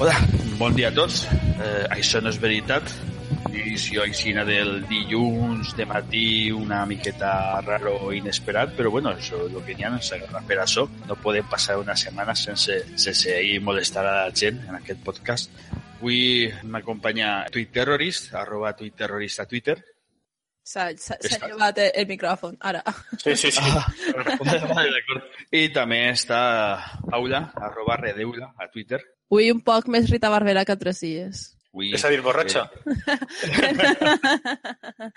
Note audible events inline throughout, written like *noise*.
Hola, bon dia a tots. Eh, això no és veritat. Edició aixina del dilluns de matí una miqueta raro inesperat, però bueno, això és el que n'hi ha, ens agarra per això. No podem passar una setmana sense, sense ir molestar a la gent en aquest podcast. Avui m'acompanya Twitterrorist, arroba Twitterrorist a Twitter. S'ha llevat el, el micròfon, ara. Sí, sí, sí. Ah. I també està Paula, arroba Redeula, a Twitter. Avui un poc més Rita Barberà que altres dies. Avui, És a dir, borratxa. *laughs*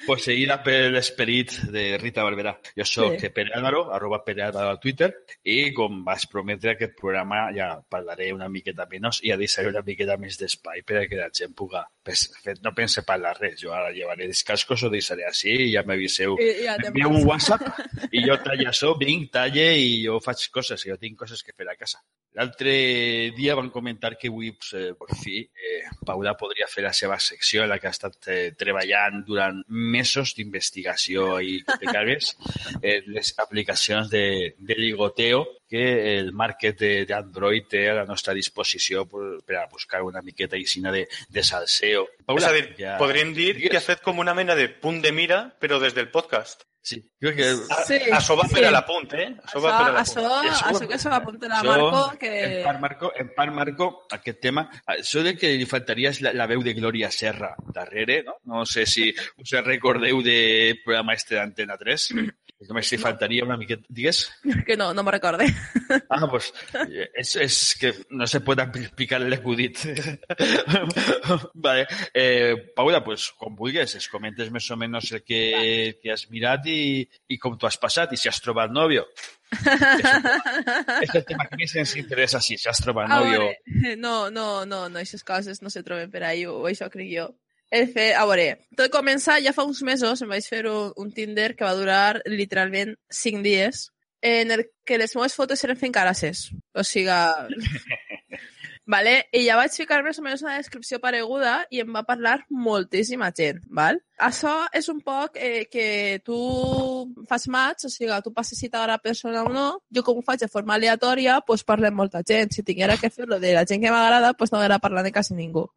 Poseïda per l'esperit de Rita Barberà. Jo sóc Sí. sí. Pere Álvaro, arroba Pere Álvaro al Twitter, i com vas prometre aquest programa ja parlaré una miqueta menys i ja deixaré una miqueta més d'espai perquè la gent puga... Pues, de fet, no pense parlar res. Jo ara llevaré els cascos, ho deixaré així i ja m'aviseu. Ja Envieu un WhatsApp i jo *laughs* tallo això, vinc, talle i jo faig coses, jo tinc coses que fer a casa. L'altre dia van comentar que avui, pues, eh, per fi, eh, Paula podria fer la seva secció en la que ha estat eh, treballant durant mesos d'investigació i que te cagues, *laughs* eh, les aplicacions de, de ligoteo que el market de- d'Android té a la nostra disposició per, per a buscar una miqueta aixina de, de salseo. És a dir, podríem dir que has fet com una mena de punt de mira, però des del podcast. Sí, crec que... Sí, Això va per sí. a l'apunt, eh? Això Això, va per a això, l'apunt. Això- això que se la Això, Marco, que... En part, Marco, en part, Marco, aquest tema, això de que li faltaria és la, la veu de Glòria Serra darrere, no? No sé si us recordeu del programa este d'Antena 3. *clears throat* Només li faltaria una miqueta... Digues? *laughs* que no, no me recorde. Ah, pues és, és que no se pot explicar l'acudit. *laughs* vale. Eh, Paula, pues com vulguis, es comentes més o menys el que, que has mirat i, i com t'ho has passat i si has trobat nòvio. és el tema que més ens interessa, si has trobat A nòvio. no, no, no, no, aquestes coses no se troben per ahí, o això crec jo. He fet, a veure, tot comença ja fa uns mesos, em vaig fer un, un Tinder que va durar literalment 5 dies, en el que les meves fotos eren fent carasses. O sigui, *laughs* vale? I ja vaig ficar més o menys una descripció pareguda i em va parlar moltíssima gent, val? Això és un poc eh, que tu fas match, o sigui, tu passes si t'agrada persona o no, jo com ho faig de forma aleatòria, doncs parlo amb molta gent. Si tinguera que fer-lo de la gent que m'agrada, doncs no haguera parlat de quasi ningú.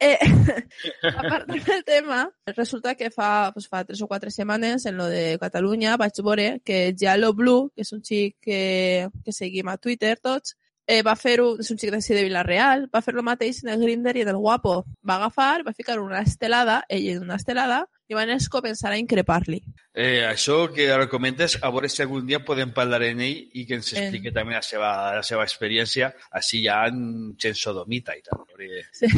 Eh, *laughs* a part del tema, resulta que fa, pues fa tres o quatre setmanes, en lo de Catalunya, vaig veure que Giallo Blue, que és un xic que, que seguim a Twitter tots, eh, va fer un, és un xic d'ací de Vilareal, va fer el mateix en el Grindr i en el Guapo. Va agafar, va ficar una estelada, ell en una estelada, i van es començar a increpar-li. Eh, això que ara comentes, a veure si algun dia podem parlar en ell i que ens En- expliqui també la seva, la seva experiència, així ja en gent sodomita i tal. Perquè... Sí.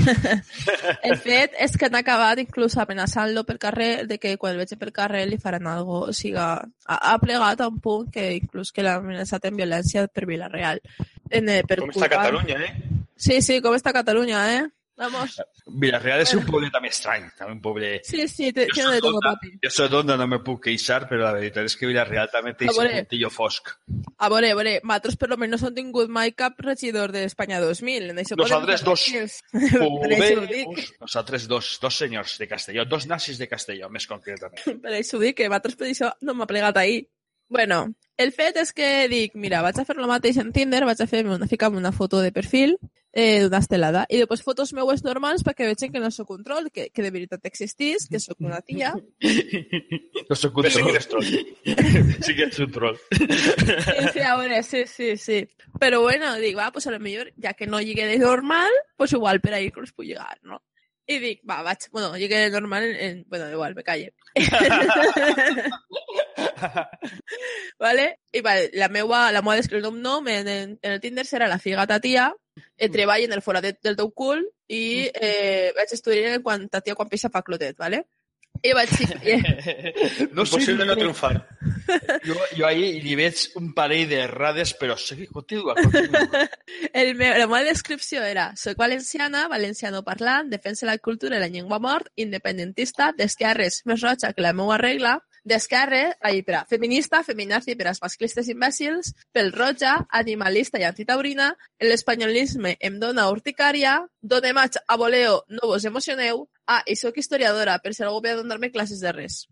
*laughs* El fet és que han acabat inclús amenaçant-lo pel carrer de que quan el vegi pel carrer li faran algo. O sigui, ha, ha plegat a un punt que inclús que l'ha amenaçat en violència per Vilareal. En, eh, per Com està Catalunya, eh? Sí, sí, com està Catalunya, eh? Vamos. Villarreal és un poble també estrany, també un poble... Sí, sí, Jo tiene de d'Onda, papi. jo soc d'Onda, no me puc queixar, però la veritat és que Villarreal també té veure. puntillo fosc. A veure, a veure, nosaltres per almenys no hem tingut mai cap regidor d'Espanya 2000. En això Nosaltres dos. Podemos- Nosaltres *laughs* dos, dos senyors de Castelló, dos nazis de Castelló, més concretament. *laughs* Per això ho dic, que nosaltres per això no m'ha plegat ahir. Bueno, el fet és que dic, mira, vaig a fer el mateix en Tinder, vaig a fer una, ficar una foto de perfil eh, d'una estelada i després fotos meues normals perquè vegin que no sóc un troll, que, que de veritat existís, que sóc una tia. *laughs* No soc un Però sí que troll. eres troll. *laughs* Sí que ets un troll. Sí, sí, a veure, sí, sí, sí. Però bueno, dic, va, pues a lo millor, ja que no llegué de normal, pues igual per ahí que us puc llegar, no? I dic, va, vaig, bueno, llegué de normal en, en bueno, igual, me calle. *laughs* *laughs* vale? I vale, la meua, la meua descripció d'un nom en, en, en el Tinder serà la figa ta tia, eh, treball en el foradet del teu cul i eh, vaig estudiar en quan ta tia quan pisa fa clotet, vale? I vaig *laughs* dir, No sé, Impossible no triomfar. *laughs* jo, jo ahir li veig un parell de errades, però sí, continua, continua. el meu, la meva descripció era soc valenciana, valenciano parlant, defensa la cultura i la llengua mort, independentista, d'esquerres, més roja que la meva regla, d'esquerra, ai, pera, feminista, feminazi per als masclistes imbècils, pel roja, animalista i antitaurina, l'espanyolisme em dona urticària, done maig a voleo, no vos emocioneu, ah, i sóc historiadora, per si algú ve a donar-me classes de res.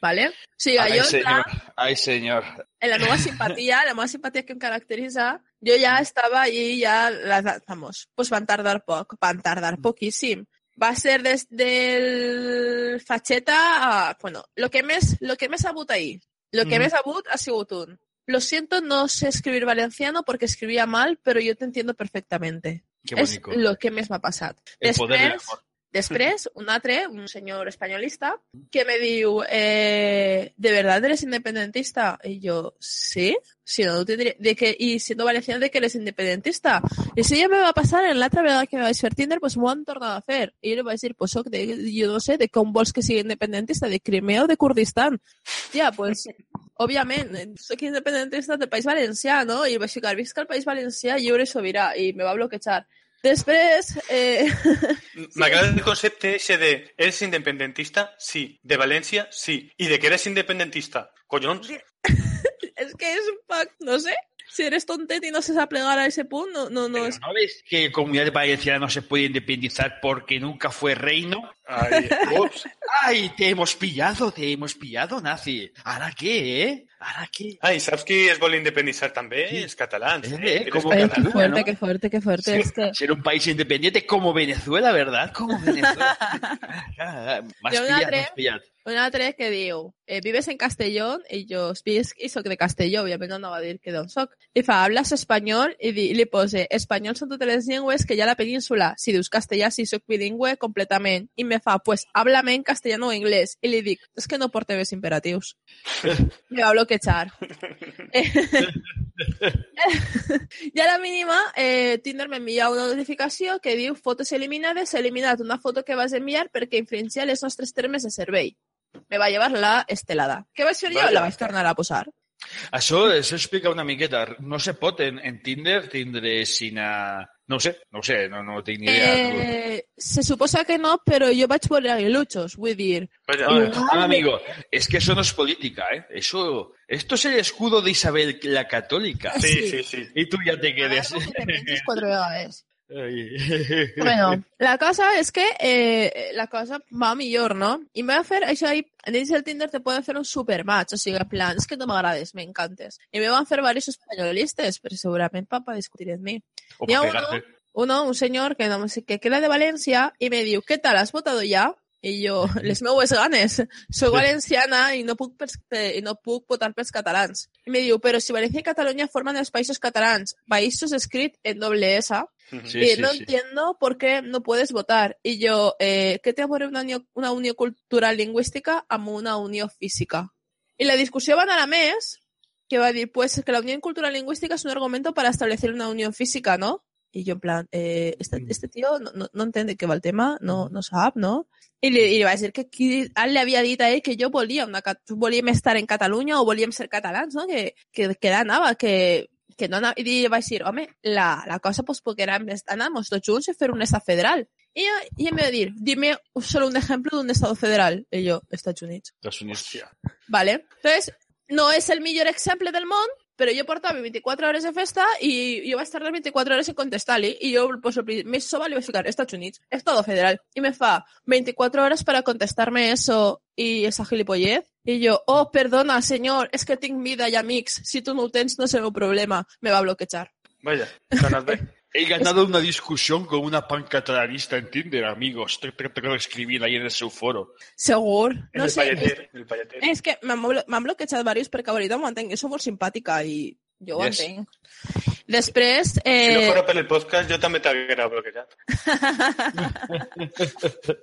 Vale? O sigui, Ai, jo, senyor. Ai, senyor. en la meva simpatia, la meva simpatia que em caracteritza, jo ja estava allí, ja, la, vamos, pues van tardar poc, van tardar poquíssim. Va ser des del Facheta a, bueno, lo que més, lo que més ha hagut ahir, lo que més ha hagut ha un. Lo siento, no sé escribir valenciano porque escribía mal, pero yo te entiendo perfectamente. És bonico. lo que més m'ha passat. El poder del Després, amor. Després, un altre, un senyor espanyolista, que me diu, eh, ¿de verdad eres independentista? Y yo, sí, si no, tendría, de que, y siendo valenciano de que eres independentista. Y si ya me va a pasar en la otra vegada que me vais a fer Tinder, pues m'ho han tornado a fer. I jo li vaig dir, pues soc de, jo no sé, de com vols que sigui independentista, de Crimea o de Kurdistan. Ja, pues, òbviament, soc independentista del País Valencià, no? I vaig ficar, visca el País Valencià lliure i sobirà, i me va bloquejar. Després, eh, *laughs* M'agrada el concepte ese de ¿eres independentista? Sí. ¿De Valencia? Sí. ¿Y de que eres independentista? Collons. *laughs* es que es un pack, no sé. Si eres tontet y no se sabe plegar a ese punto, no, no, no es. ¿No ves que Comunidad Valenciana no se puede independizar porque nunca fue reino? Ay, ups. *laughs* ¡Ay, te hemos pillado, te hemos pillado, nazi! ¿Ahora qué, eh? ¿Ahora qué? Ai, saps qui es vol independitzar també? Sí. Els catalans. Eh, Eh, com- qué fuerte, ¿no? qué fuerte, qué fuerte. Es que. Ser un país independiente como Venezuela, ¿verdad? Como *laughs* Venezuela. Ah, M'has Jo pillat, m'has pillat. Un altre que diu, eh, vives en Castellón, i jo visc i soc de Castelló, òbviament no anava a dir que d'on soc. I fa, hablas espanyol, i, di, i li pose, espanyol són totes les llengües que hi ha a la península. Si dius castellà, sí, soc bilingüe completament. I me fa, pues, háblame en castellano o inglés. I li dic, és es que no porte més imperatius. *laughs* me va bloquejar. I a la mínima, eh, Tinder m'envia una notificació que diu fotos eliminades, s'ha eliminat una foto que vas enviar perquè infringia les nostres termes de servei. Me va llevar la estelada. Què vaig fer jo? Vaja. La vaig tornar a posar. Això, això explica una miqueta. No se pot en, en Tinder tindre sina... No sé, no sé, no, no tinc ni idea. Eh, se suposa que no, però jo vaig veure aguiluchos, vull dir... Vaja, Ah, Igual ah, amigo, es que eso no es política, ¿eh? Eso, esto es el escudo de Isabel la Católica. sí, sí, sí. Y tú ya te quedes. Que te. Ai. *laughs* Bueno, *laughs* la cosa es que eh, la cosa va millor, no? I em va fer això ahí, dins del Tinder te poden fer un supermatch, o sigui, en plan, és que no m'agrades, m'encantes. I me van fer varios españolistes, però segurament pa, pa discutir. O Hi ha para uno, uno, un senyor que, no sé, que queda de València i me diu, què tal, has votado ja? I jo, les meues ganes, soc valenciana i no puc, eh, i no puc votar pels catalans. I me diu, però si València i Catalunya formen els països catalans, països escrit en doble S, Sí, y sí, no sí. entiendo por qué no puedes votar. Y yo, eh, ¿qué te aburre una unió, una unió cultural lingüística amb una unió física? Y la discusión va a anar a més, que va a decir, pues que la unión cultural lingüística es un argumento para establecer una unión física, ¿no? Y yo en plan, eh, este, este tío no, no, no entiende qué va el tema, no, no sap, no? I li, i li va dir que qui, ell li havia dit a ell que jo volia una, volíem estar en Catalunya o volíem ser catalans, no? Que, que, que anava, que, que no anava, i li vaig dir, home, la, la cosa pues porque érem, anàvamos tots junts a fer un estat federal. Ella- i em va dir, dime solo un ejemplo de un estado federal. I jo, Estats Units. Estados Unidos. Hòstia. Vale. Entonces, no és el millor exemple del món, però jo portava 24 hores de festa i jo vaig tardar 24 hores en contestar-li i jo pues, el pri- més soba li vaig ficar Estats Units, Estado Federal. I me fa 24 horas para contestarme eso y esa gilipollez. I jo, oh, perdona, senyor, és que tinc vida i amics, si tu no ho tens no és el meu problema, me va bloquejar. Vaja, s'ha anat bé. *laughs* He ganado una discusión con una pancatalanista en Tinder, amigos. Te- te- Tengo que escribir ahí en el seu foro. Segur? En No el sé, és, pallater, en el pallater. és que m'han blo- m'han bloquejat diversos perquè a veritat m'ho entenc, jo soc molt simpàtica i jo ho Yes. entenc. Després, Si no eh, fora per el podcast, jo també t'haguera bloquejat. *laughs*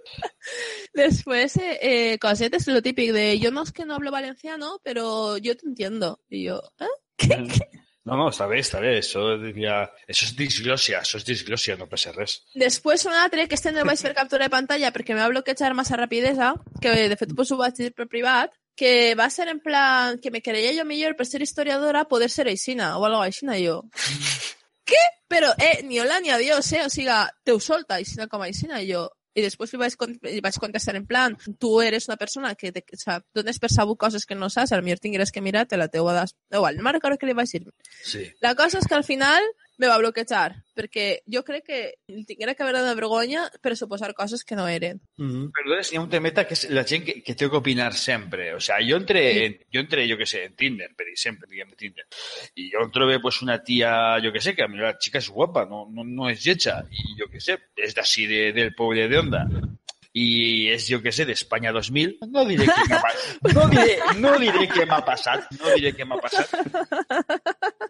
Después, eh, eh, cosetes, lo típico de yo no es que no hablo valenciano, pero yo te entiendo. Y yo, ¿eh? ¿Qué? ¿Qué? No, no, està bé, està bé. Això, diria... això és disglòsia, això és disglòsia, no passa res. Després un altre, que este no el vaig fer captura de pantalla perquè me va bloquejar massa rapidesa, que de fet pues, ho vaig dir per privat, que va ser en plan que me creia jo millor per ser historiadora poder ser aixina o algo aixina jo. *laughs* Què? Però, eh, ni hola ni adiós, eh? O siga, teu solta aixina com a aixina jo. I després li vaig, li vaig contestar en plan, tu eres una persona que te, o sea, dones per sabut coses que no saps, millor tingueres que mirar-te la teua... Igual, no me'n recordo què li vaig dir. Sí. La cosa és que al final me va bloquejar, perquè jo crec que li tinguera que haver de vergonya per suposar coses que no eren. Perdón, hi ha un temeta que és la gent que, que té que opinar sempre. O sea, jo entré, en, jo entré, jo que sé, en Tinder, per exemple, diguem, Tinder, i jo trobé pues, una tia, jo que sé, que a mi la chica és guapa, no, no, no és lletja, i jo que sé, és d'ací de, del poble de Onda, i és, jo que sé, d'Espanya 2000, no diré què m'ha passat, *laughs* no diré, no diré què m'ha passat, no diré què m'ha passat.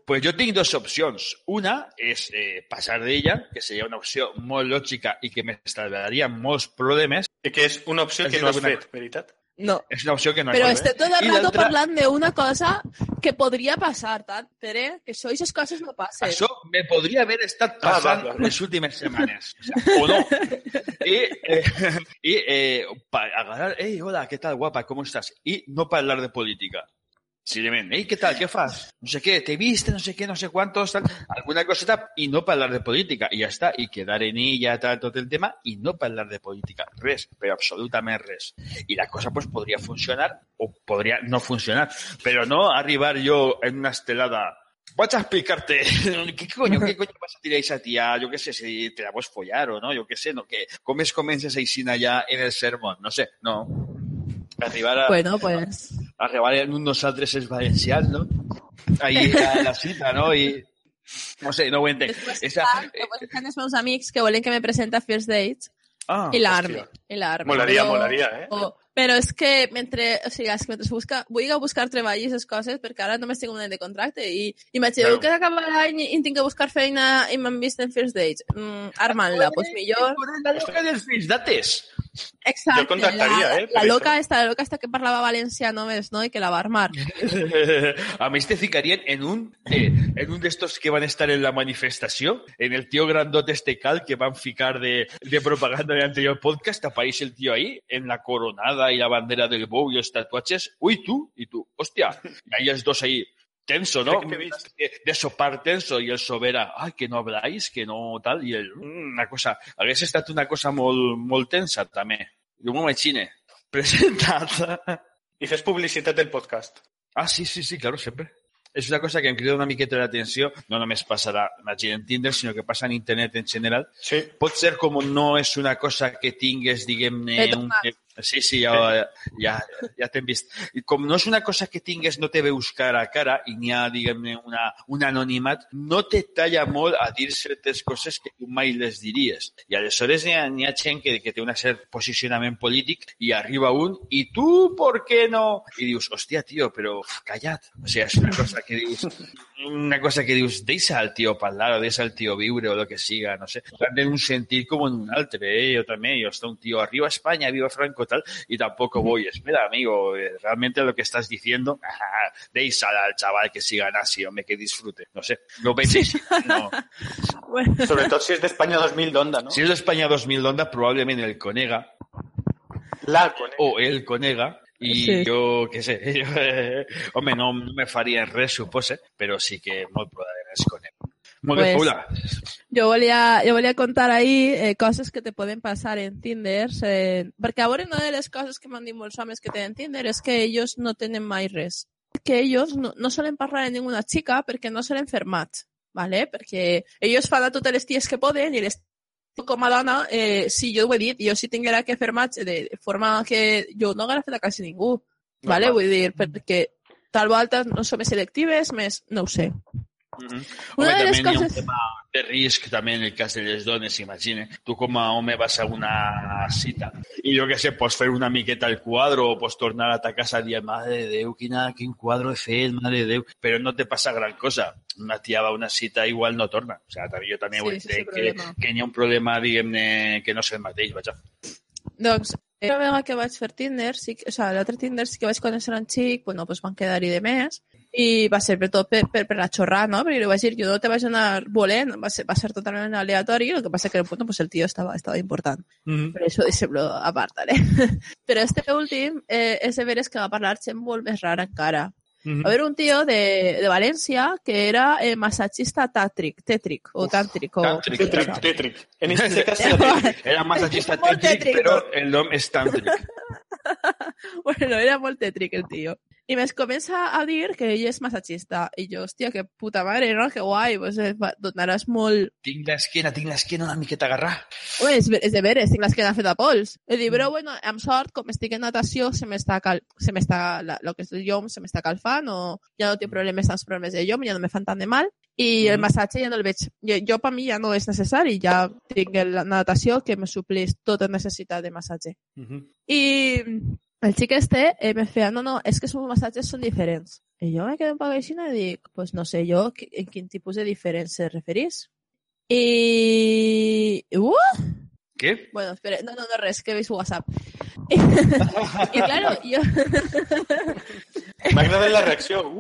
Pues jo tinc dues opcions. Una és eh, passar d'ella, que seria una opció molt lògica i que m'estalviaria molts problemes. I que és una opció que no has fet, veritat? No. És una opció que no Però he estem tot el I rato l'altra- parlant d'una cosa que podria passar, tant, Pere, que això, aquestes coses no passen. Això me podria haver estat Ah, passant va, va. les últimes setmanes. O, sea, *laughs* o no. *laughs* I, eh, *laughs* y eh, pa agarrar, hey, hola, ¿qué tal, guapa? ¿Cómo estás? Y no para hablar de política. Simplemente, hey, ¿qué tal? ¿Qué fas? No sé qué, te viste, no sé qué, no sé cuántos, tal, alguna coseta, y no para hablar de política. Y ya está, y quedar en ella, tal, todo el tema, y no para hablar de política. Res, pero absolutamente res. Y la cosa pues podría funcionar o podría no funcionar. Pero no arribar yo en una estelada Vaig a explicarte. *laughs* ¿Qué coño, qué coño vas a tirar a esa tía? Yo qué sé, si te la puedes follar o no, yo qué sé, no, que comes, comences a ya en el sermón, no sé, no. Arribar a, Bueno, *laughs* pues... arribar en un nosaltres és valencians, no? Ahí a la cita, no? I, no sé, no ho entenc. Després Esa, estan, els meus amics que volen que me presente a First Dates ah, i l'arme. hòstia. I l'arme. Molaria, Però- molaria, eh? o- però és que mentre, o sigui, és que mentre busca, vull a buscar treball i aquestes coses, perquè ara només tinc un any de contracte i imagineu Claro. que acaba l'any i tinc que buscar feina i m'han vist en First Dates. Mm, Armant-la, doncs millor. La loca dels fills dates. Exacte. Jo contactaria, la, eh, La loca això. esta, la loca esta que parlava valencià només, no? I que la va armar. *laughs* A mí te ficarían en un eh, en un de estos que van a estar en la manifestación, en el tío grandote este cal que van a ficar de, de propaganda del anterior podcast, aparece el tío ahí, en la coronada y la bandera del Bow y los tatuajes. Uy, tú, y tú, hostia. Y ahí dos ahí, tenso, ¿no? De, de sopar tenso y el sobera, ay, que no habláis, que no tal, y el, mm, una cosa, hagués estat una cosa molt, molt tensa també. I un m'imagine, *laughs* presentat. I fes publicitat del podcast. Ah, sí, sí, sí, claro, sempre. És una cosa que em crida una miqueta l'atenció, no només passarà gent en Tinder, sinó que passa en internet en general. Sí. Pot ser com no és una cosa que tingues, diguem-ne... Un... Tomàs. Sí, sí, ja, ja, ja t'hem vist. I com no és una cosa que tingues, no te veus cara a cara i n'hi ha, diguem-ne, una, un anonimat, no te talla molt a dir certes coses que tu mai les diries. I aleshores n'hi ha, n'hi ha gent que, que té un cert posicionament polític i arriba un i tu, per què no? I dius, hòstia, tio, però calla't. O sigui, és una cosa que dius, una cosa que dius, deixa al tio parlar o deixa al tio viure o lo que siga, no sé. Tant en un sentit com en un altre, eh? Jo també, jo està un tio, arriba a España, viva Franco, tal, y tampoco voy. Espera, amigo, eh, realmente lo que estás diciendo, *laughs* deis al, al chaval que siga nazi, hombre, que disfrute. No sé, no penséis, no. *laughs* Bueno, Sobretot si és d'Espanya 2000 d'Onda, no? Si és d'Espanya 2000 d'Onda, probablement el Conega, La o el Conega, Sí. jo, què sé, *laughs* eh, home, no, me faria res, supose, però sí que molt probablement es Conega. Molt bé, Pues- Paula. Jo volia, jo volia contar ahí eh, coses que te poden passar en Tinder, eh, perquè a veure, una de les coses que m'han dit molts homes que tenen Tinder és que ells no tenen mai res. Que ells no, no solen parlar amb ninguna xica perquè no solen fer match, ¿vale? perquè ells fan a totes les ties que poden i les com a dona, eh, sí, jo ho he dit, jo si tinguera que fer match de, forma que jo no haguera fet a quasi ningú, ¿vale? Normal. Vull dir, perquè tal volta no som selectives, més no ho sé. Mhm. Una Home, de les hi ha un coses- tema de risc també en el cas de les dones, imagina. Tu com a home vas a una cita i jo que sé, pots fer una miqueta el quadre o pots tornar a ta casa i dir, mare de Déu, quina, quin quadre he fet, mare de Déu, però no te passa gran cosa. Una tia va a una cita igual no torna. O sigui, també, jo també Sí, ho sí, sí, entenc que, que hi ha un problema, diguem-ne, que no és el mateix, vaja. Doncs, una vegada que vaig fer Tinder, sí, o sigui, l'altre Tinder sí que vaig conèixer un xic, bueno, pues van quedar-hi de més, i va ser per tot per, per, per la xorrada, no? Perquè li vaig dir, jo no te vaig anar volent, va ser, va ser totalment aleatori, el que passa que bueno, pues el tio estava, estava important. Mhm. Però això deixem-lo a part, ¿vale? *laughs* Però este últim eh, és de veres que va parlar gent molt més rara encara. Mhm. Va haver un tío de, de Valencia que era eh, masajista tátric, tétric o tántric. O... tàntric. Tetric, tetric. En *laughs* este caso era tetric. Era massagista Molt tètric, tètric. però el nom és tàntric. *laughs* Bueno, era molt tétric el tío. Y me comença a dir que ell és massagista. I jo, hòstia, que puta madre, no? Que guai, pues eh, donaràs molt... Tinc l'esquena, tinc l'esquena una miqueta agarrada. Home, és, és de veres, tinc l'esquena feta pols. I dic, però bueno, amb sort, com estic en natació, se m'està cal... se m'està, la- lo que és el llom se m'està calfant, o ja no tinc problemes, tants problemes de llom, ja no me fan tant de mal, i el massatge ja no el veig. Jo, jo per mi ja no és necessari, ja tinc la natació que me suplís tota necessitat de massatge. Mhm. I el xic este eh, me feia, no, no, és que els massatges són diferents. I jo me quedo un poc així i dic, pues no sé jo en quin tipus de diferència se referís. I... Uh! Què? Bueno, espera, no, no, no, res, que veis WhatsApp. *laughs* I claro, jo... M'ha agradat la reacció. *laughs*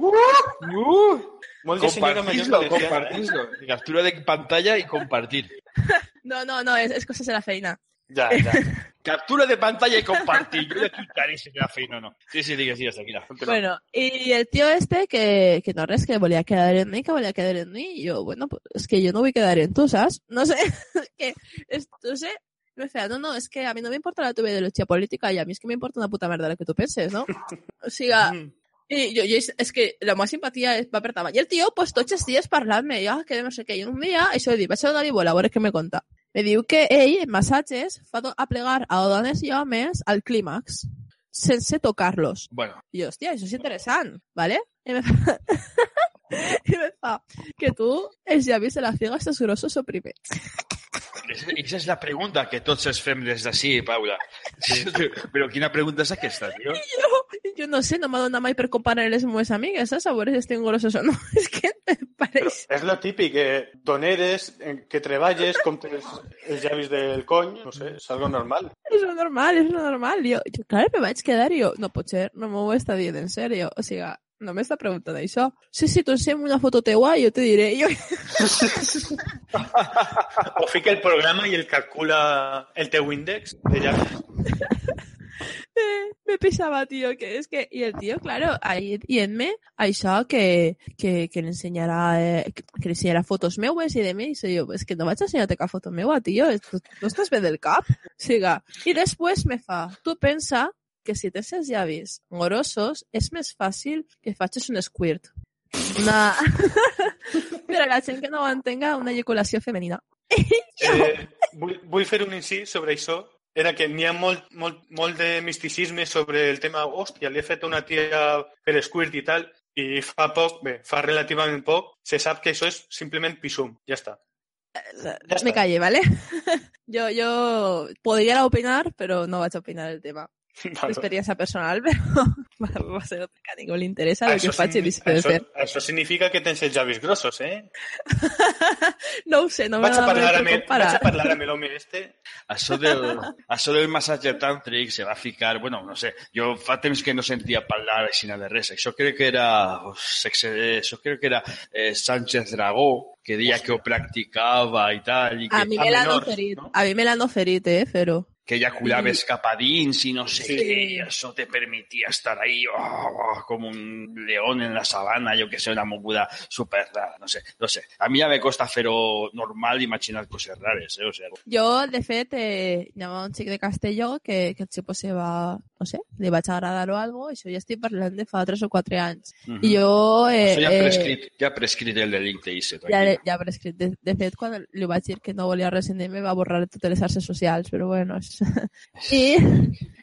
Uh! Uh! Compartir-lo, compartir-lo. Captura de pantalla i compartir. *laughs* No, no, no, és, és coses de la feina. Ja, ja. *laughs* Captura de pantalla i compartir. Jo ja explicaré si la feina o no. Sí, sí, digues, digues, tranquil·la. Bueno, y el tío este que, que no res, que volía quedar en mí, que volía quedar en mí, y yo, bueno, pues es que yo no voy a quedar en tú, ¿sabes? No sé, *laughs* que, es, no sé, me decía, no, no, es que a mí no me importa la tu ideología política y a mí es que me importa una puta mierda lo que tú penses, ¿no? O sea, *laughs* y yo, yo, es que la más simpatía es va tabac. I el tio, pues, tots els dies parlant-me, jo, que no sé què. I un dia, això he dit, vaig a donar-li bola, a veure què me conta. Me diu que ell, en massatges, fa do- a plegar a dones i homes al clímax, sense tocar-los. Bueno, I hòstia, això és interessant, ¿vale? I me fa... *laughs* I me fa que tu els llavis de la figa estàs grossos o primer. Esa és la pregunta que tots els fem des d'ací, Paula. *laughs* Però quina pregunta és aquesta, tio? *laughs* Jo, jo no sé, no m'ha donat mai per comparar les meves amigues, saps? A veure si estic grossos o no. *laughs* És que me pareix... És lo típic, que doneres, eh, que treballes, comptes els llavis del cony, no sé, és algo normal. És lo normal, és lo normal. Jo, jo clar, me vaig quedar i jo, no pot ser, no m'ho està dient en sèrio. O sigui, no m'està preguntant això. Sí, sí, tu ensenya'm una foto teua i jo te diré. I jo, *laughs* O fica el programa i el calcula el teu índex de llavis. *laughs* me, pesava, tio, que és que... I el tio, claro, ahí dient-me això que, que, que l'ensenyarà eh, que, l'ensenyarà fotos meues i de mi. I jo, és que no vaig ensenyar-te cap foto meua, tio. Tu, tu estàs bé del cap? Siga. I després me fa, tu pensa que si tens els llavis grossos és més fàcil que facis un squirt. Una... per a la gent que no ho entenga, una eyaculació femenina. *laughs* Eh, vull, vull fer un incís sobre això. Era que n'hi ha molt, molt, molt de misticisme sobre el tema, hòstia, li he fet una tia per squirt i tal, i fa poc, bé, fa relativament poc, se sap que això és simplement pisum. Ja està. Me està. callé, ¿vale? *laughs* yo, yo podría opinar, pero no vas a opinar el tema. *laughs* Vale. Experiencia personal, *laughs* pero va a ser otro que a li interesa el que Això, faig i signi- deixo de això, fer. això significa que tens els llavis grossos, eh? *laughs* No ho sé, no me Vaig a va parlar per amb, el, vaig comparar. a parlar amb l'home este. Això del, això del massatge tàntric se va ficar, bueno, no sé, jo fa temps que no sentia parlar així de res. Això crec que era, sexe, això crec que era eh, Sánchez Dragó, que deia que ho practicava i tal, i que, A mi me l'han oferit. no? A mi me l'han oferit, eh, fer-ho. Que ejaculaves cap a dins i no sé Sí. i això te permitia estar ahí oh, oh, com un león en la sabana, jo que sé, una moguda super rara, no sé, no sé. A mi ja me costa fer-ho normal imaginar coses rares, eh? O sigui, Jo, de fet, eh, hi ha un xic de Castelló que, que el se va, no sé, li vaig agradar o algo, això ja estic parlant de fa 3 o 4 anys. Mhm. I jo... Eh, Això ja ha eh, prescrit, ja ha prescrit el delicte, Isse, Ja, ja prescrit. De, de fet, quan li vaig dir que no volia res en me va borrar totes les xarxes socials, però bueno. És... *laughs* I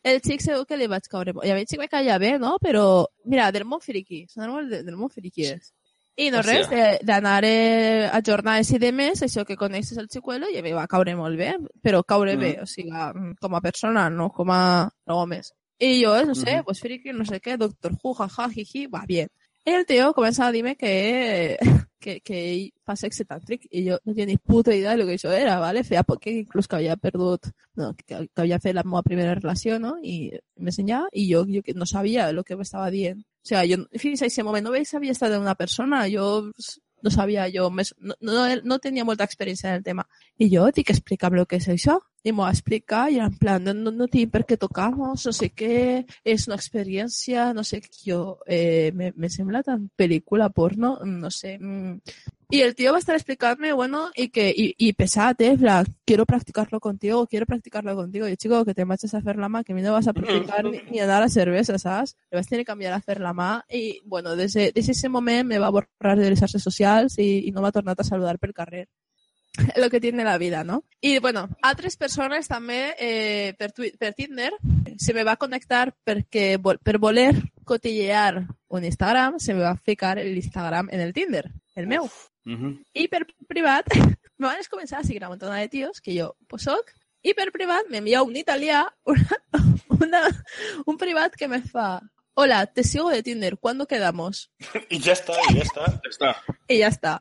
el xic segur que li vaig caure molt. I a mi el xic me caia bé, no? Però, mira, del món friqui. Són molt de, del món friqui és. I no res, de- d'anar eh, a jornades i de més, això que coneixes el xicuelo, i a mi va caure molt bé, però caure Mm. bé, o sigui, mm, com a persona, no com a més. I jo, no sé, pues friqui, no sé què, doctor Who, jaja, jiji, va bien. I el tio comença a dir-me *laughs* que, que, que sexe tàntric i jo no tenia ni puta idea de lo que això era, ¿vale? Feia poc que inclús que havia perdut, no, que, que havia fet la primera relació, no? I m'ensenyava i jo, jo que no sabia el que m'estava dient. O sea, yo a ese moment no sabia estar en una persona, jo no sabia jo, més, no, no, no tenia molta experiència en el tema. I jo dic, explica'm el que és això. I m'ho va explicar i en plan, no, no, no tinc per què tocar-nos, no sé què, és una experiència, no sé què. Jo, eh, me, me sembla tan pel·lícula porno, no sé. Mm. Y el tío va a estar explicándome, bueno, y que, y, y pesate, quiero practicarlo contigo, quiero practicarlo contigo. Y chico, que te marches a hacer la ma, que a mí no vas a practicar ni, ni a dar a cerveza, ¿sabes? Le vas a tener que cambiar a hacer la ma. Y bueno, desde, desde ese momento me va a borrar de les xarxes socials y, y no m'ha tornat a saludar pel carrer. Lo que tiene la vida, no? I, bueno, altres persones també eh, per, per Tinder se me va connectar perquè vol, per voler cotillear un Instagram se me va ficar el Instagram en el Tinder, el meu. Ujú. *laughs* I per privat me van començar a seguir una montona de tios que jo pues, soc i per privat m'envia un italià *laughs* una, una, un privat que me fa Hola, te sigo de Tinder, ¿cuándo quedamos? *laughs* Y ya está, y ya está. Ja està. I ja està.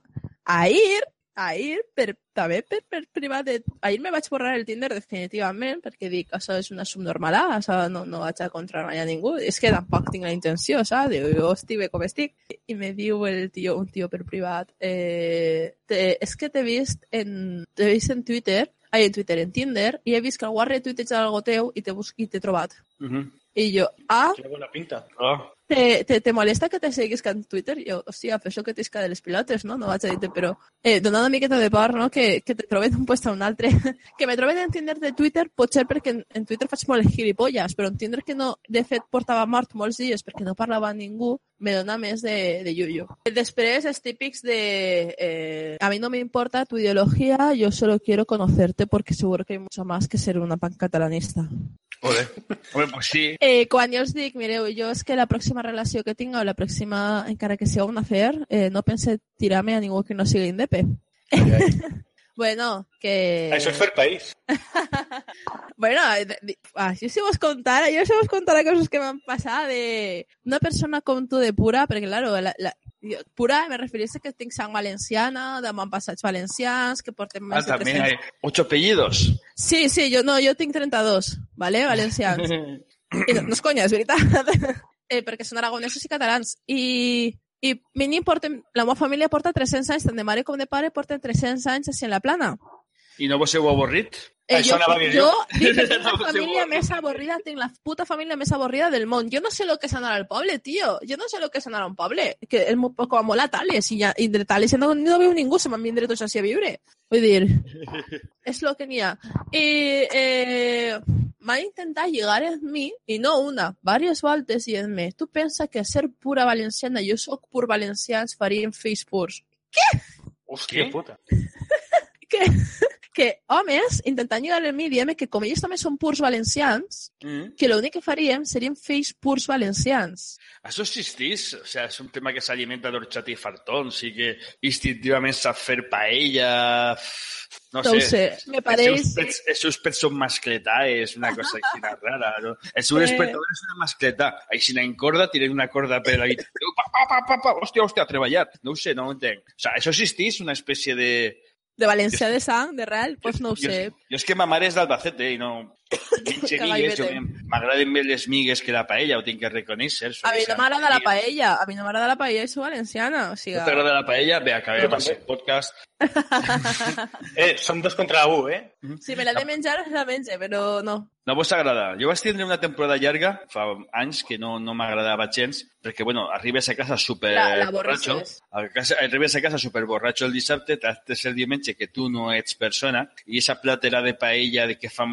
Ahir, ahir, per, també per, per privat, de, ahir me vaig borrar el Tinder definitivament perquè dic, això és una subnormalada, això no, no vaig a contrarrenyar ningú, és que tampoc tinc la intenció, saps? Diu, jo estic bé com estic. I me diu el tio, un tio per privat, eh, te, és que t'he vist en, vist en Twitter, ai, en Twitter, en Tinder, i he vist que algú ha retuitejat algo teu i t'he bus- i t'he trobat. Ujú. I jo, ah, Tiene buena pinta. Ah, ¿Te, te, te molesta que te seguís en Twitter? Jo, hòstia, per això que t'isca de les pilotes, no? No vaig a dir-te, però eh, donant una miqueta de par, no? Que, que te troben d'un puesto a un altre. *laughs* que me troben en Tinder de Twitter pot ser perquè en, en Twitter faig molt gilipolles, però en Tinder que no, de fet, portava mort molts dies perquè no parlava amb ningú, me dona més de, de yuyo. Després, els típics de... Eh, a mí no me importa tu ideología, yo solo quiero conocerte porque seguro que hay mucho más que ser una pancatalanista. joder. Home, pues sí. Eh, quan jo els dic, mireu, jo és que la pròxima relació que tinc o la pròxima, encara que sigui un afer, eh, no pense tirar-me a ningú que no sigui indepe. *laughs* bueno, que... Eso es Fair País. *laughs* Bueno, de- de- ah, jo si vos contara, jo si vos contara coses que m'han passat de una persona com tu de pura, perquè, claro, la, la, pura me referís a que tinc sang valenciana, de passats valencians, que portem Ah, més de también 300... hay ocho apellidos. Sí, sí, jo, no, jo tinc 32, ¿vale? Valencians. *laughs* I no, no és conya, és veritat. Eh, perquè són aragonesos i catalans. I, i mínim porten, la meva família porta 300 anys, tant de mare com de pare porten 300 anys així en la plana. I no vos heu avorrit? Eh, a que *laughs* tinc la No sé, família bo. més avorrida, tinc la puta família més avorrida del món. Jo no sé lo que és anar al poble, tio. Jo no sé lo que és anar a un poble. Que és molt poc molt a Tales, i, ja, i de Tales no, no veu ningú, se m'han vindre tots així a viure. Vull dir, és *laughs* lo que ha. I eh, van intentar lligar en mi, i no una, diverses voltes, dient-me, tu pensa que ser pura valenciana, jo sóc pur valencià, ens faríem fills purs. Hostia ¿Qué? puta. *laughs* Que, *laughs* que homes intentant lligar en mi, dient que com ells també són purs valencians, Mm. que l'únic que faríem serien fills purs valencians. Això existís, o sea, és un tema que s'alimenta d'orxata i fartons i que instintivament sap fer paella... No, No ho sé, me pareix- Els seus pets, els seus pets són mascletà, és una cosa així rara, no? El seu Eh. despertador és una mascletà. Així en corda, tirem una corda per la habitació, pa, pa, pa, pa, pa, hòstia, hòstia, a treballar. No ho sé, no ho entenc. O sea, això existís, una espècie de... De valencià de sang, de real, doncs no ho Jo, sé. jo és que ma mare és d'Albacete i no... Migues, m'agraden més les migues que la paella, ho tinc que reconèixer. A mi no m'agrada la paella, a mi no m'agrada la paella soc valenciana, o sigui... No t'agrada la paella? Bé, acabem també. el podcast. *laughs* Eh, som dos contra u, eh? Si me l'he de menjar, la menge, però no. No vos agrada? Jo vaig tindre una temporada llarga, fa anys, que no, no m'agradava gens, perquè, bueno, arribes a casa super La- la borratxo, a casa, arribes a casa super borratxo el dissabte, tractes el diumenge que tu no ets persona, i esa platera de paella de que fa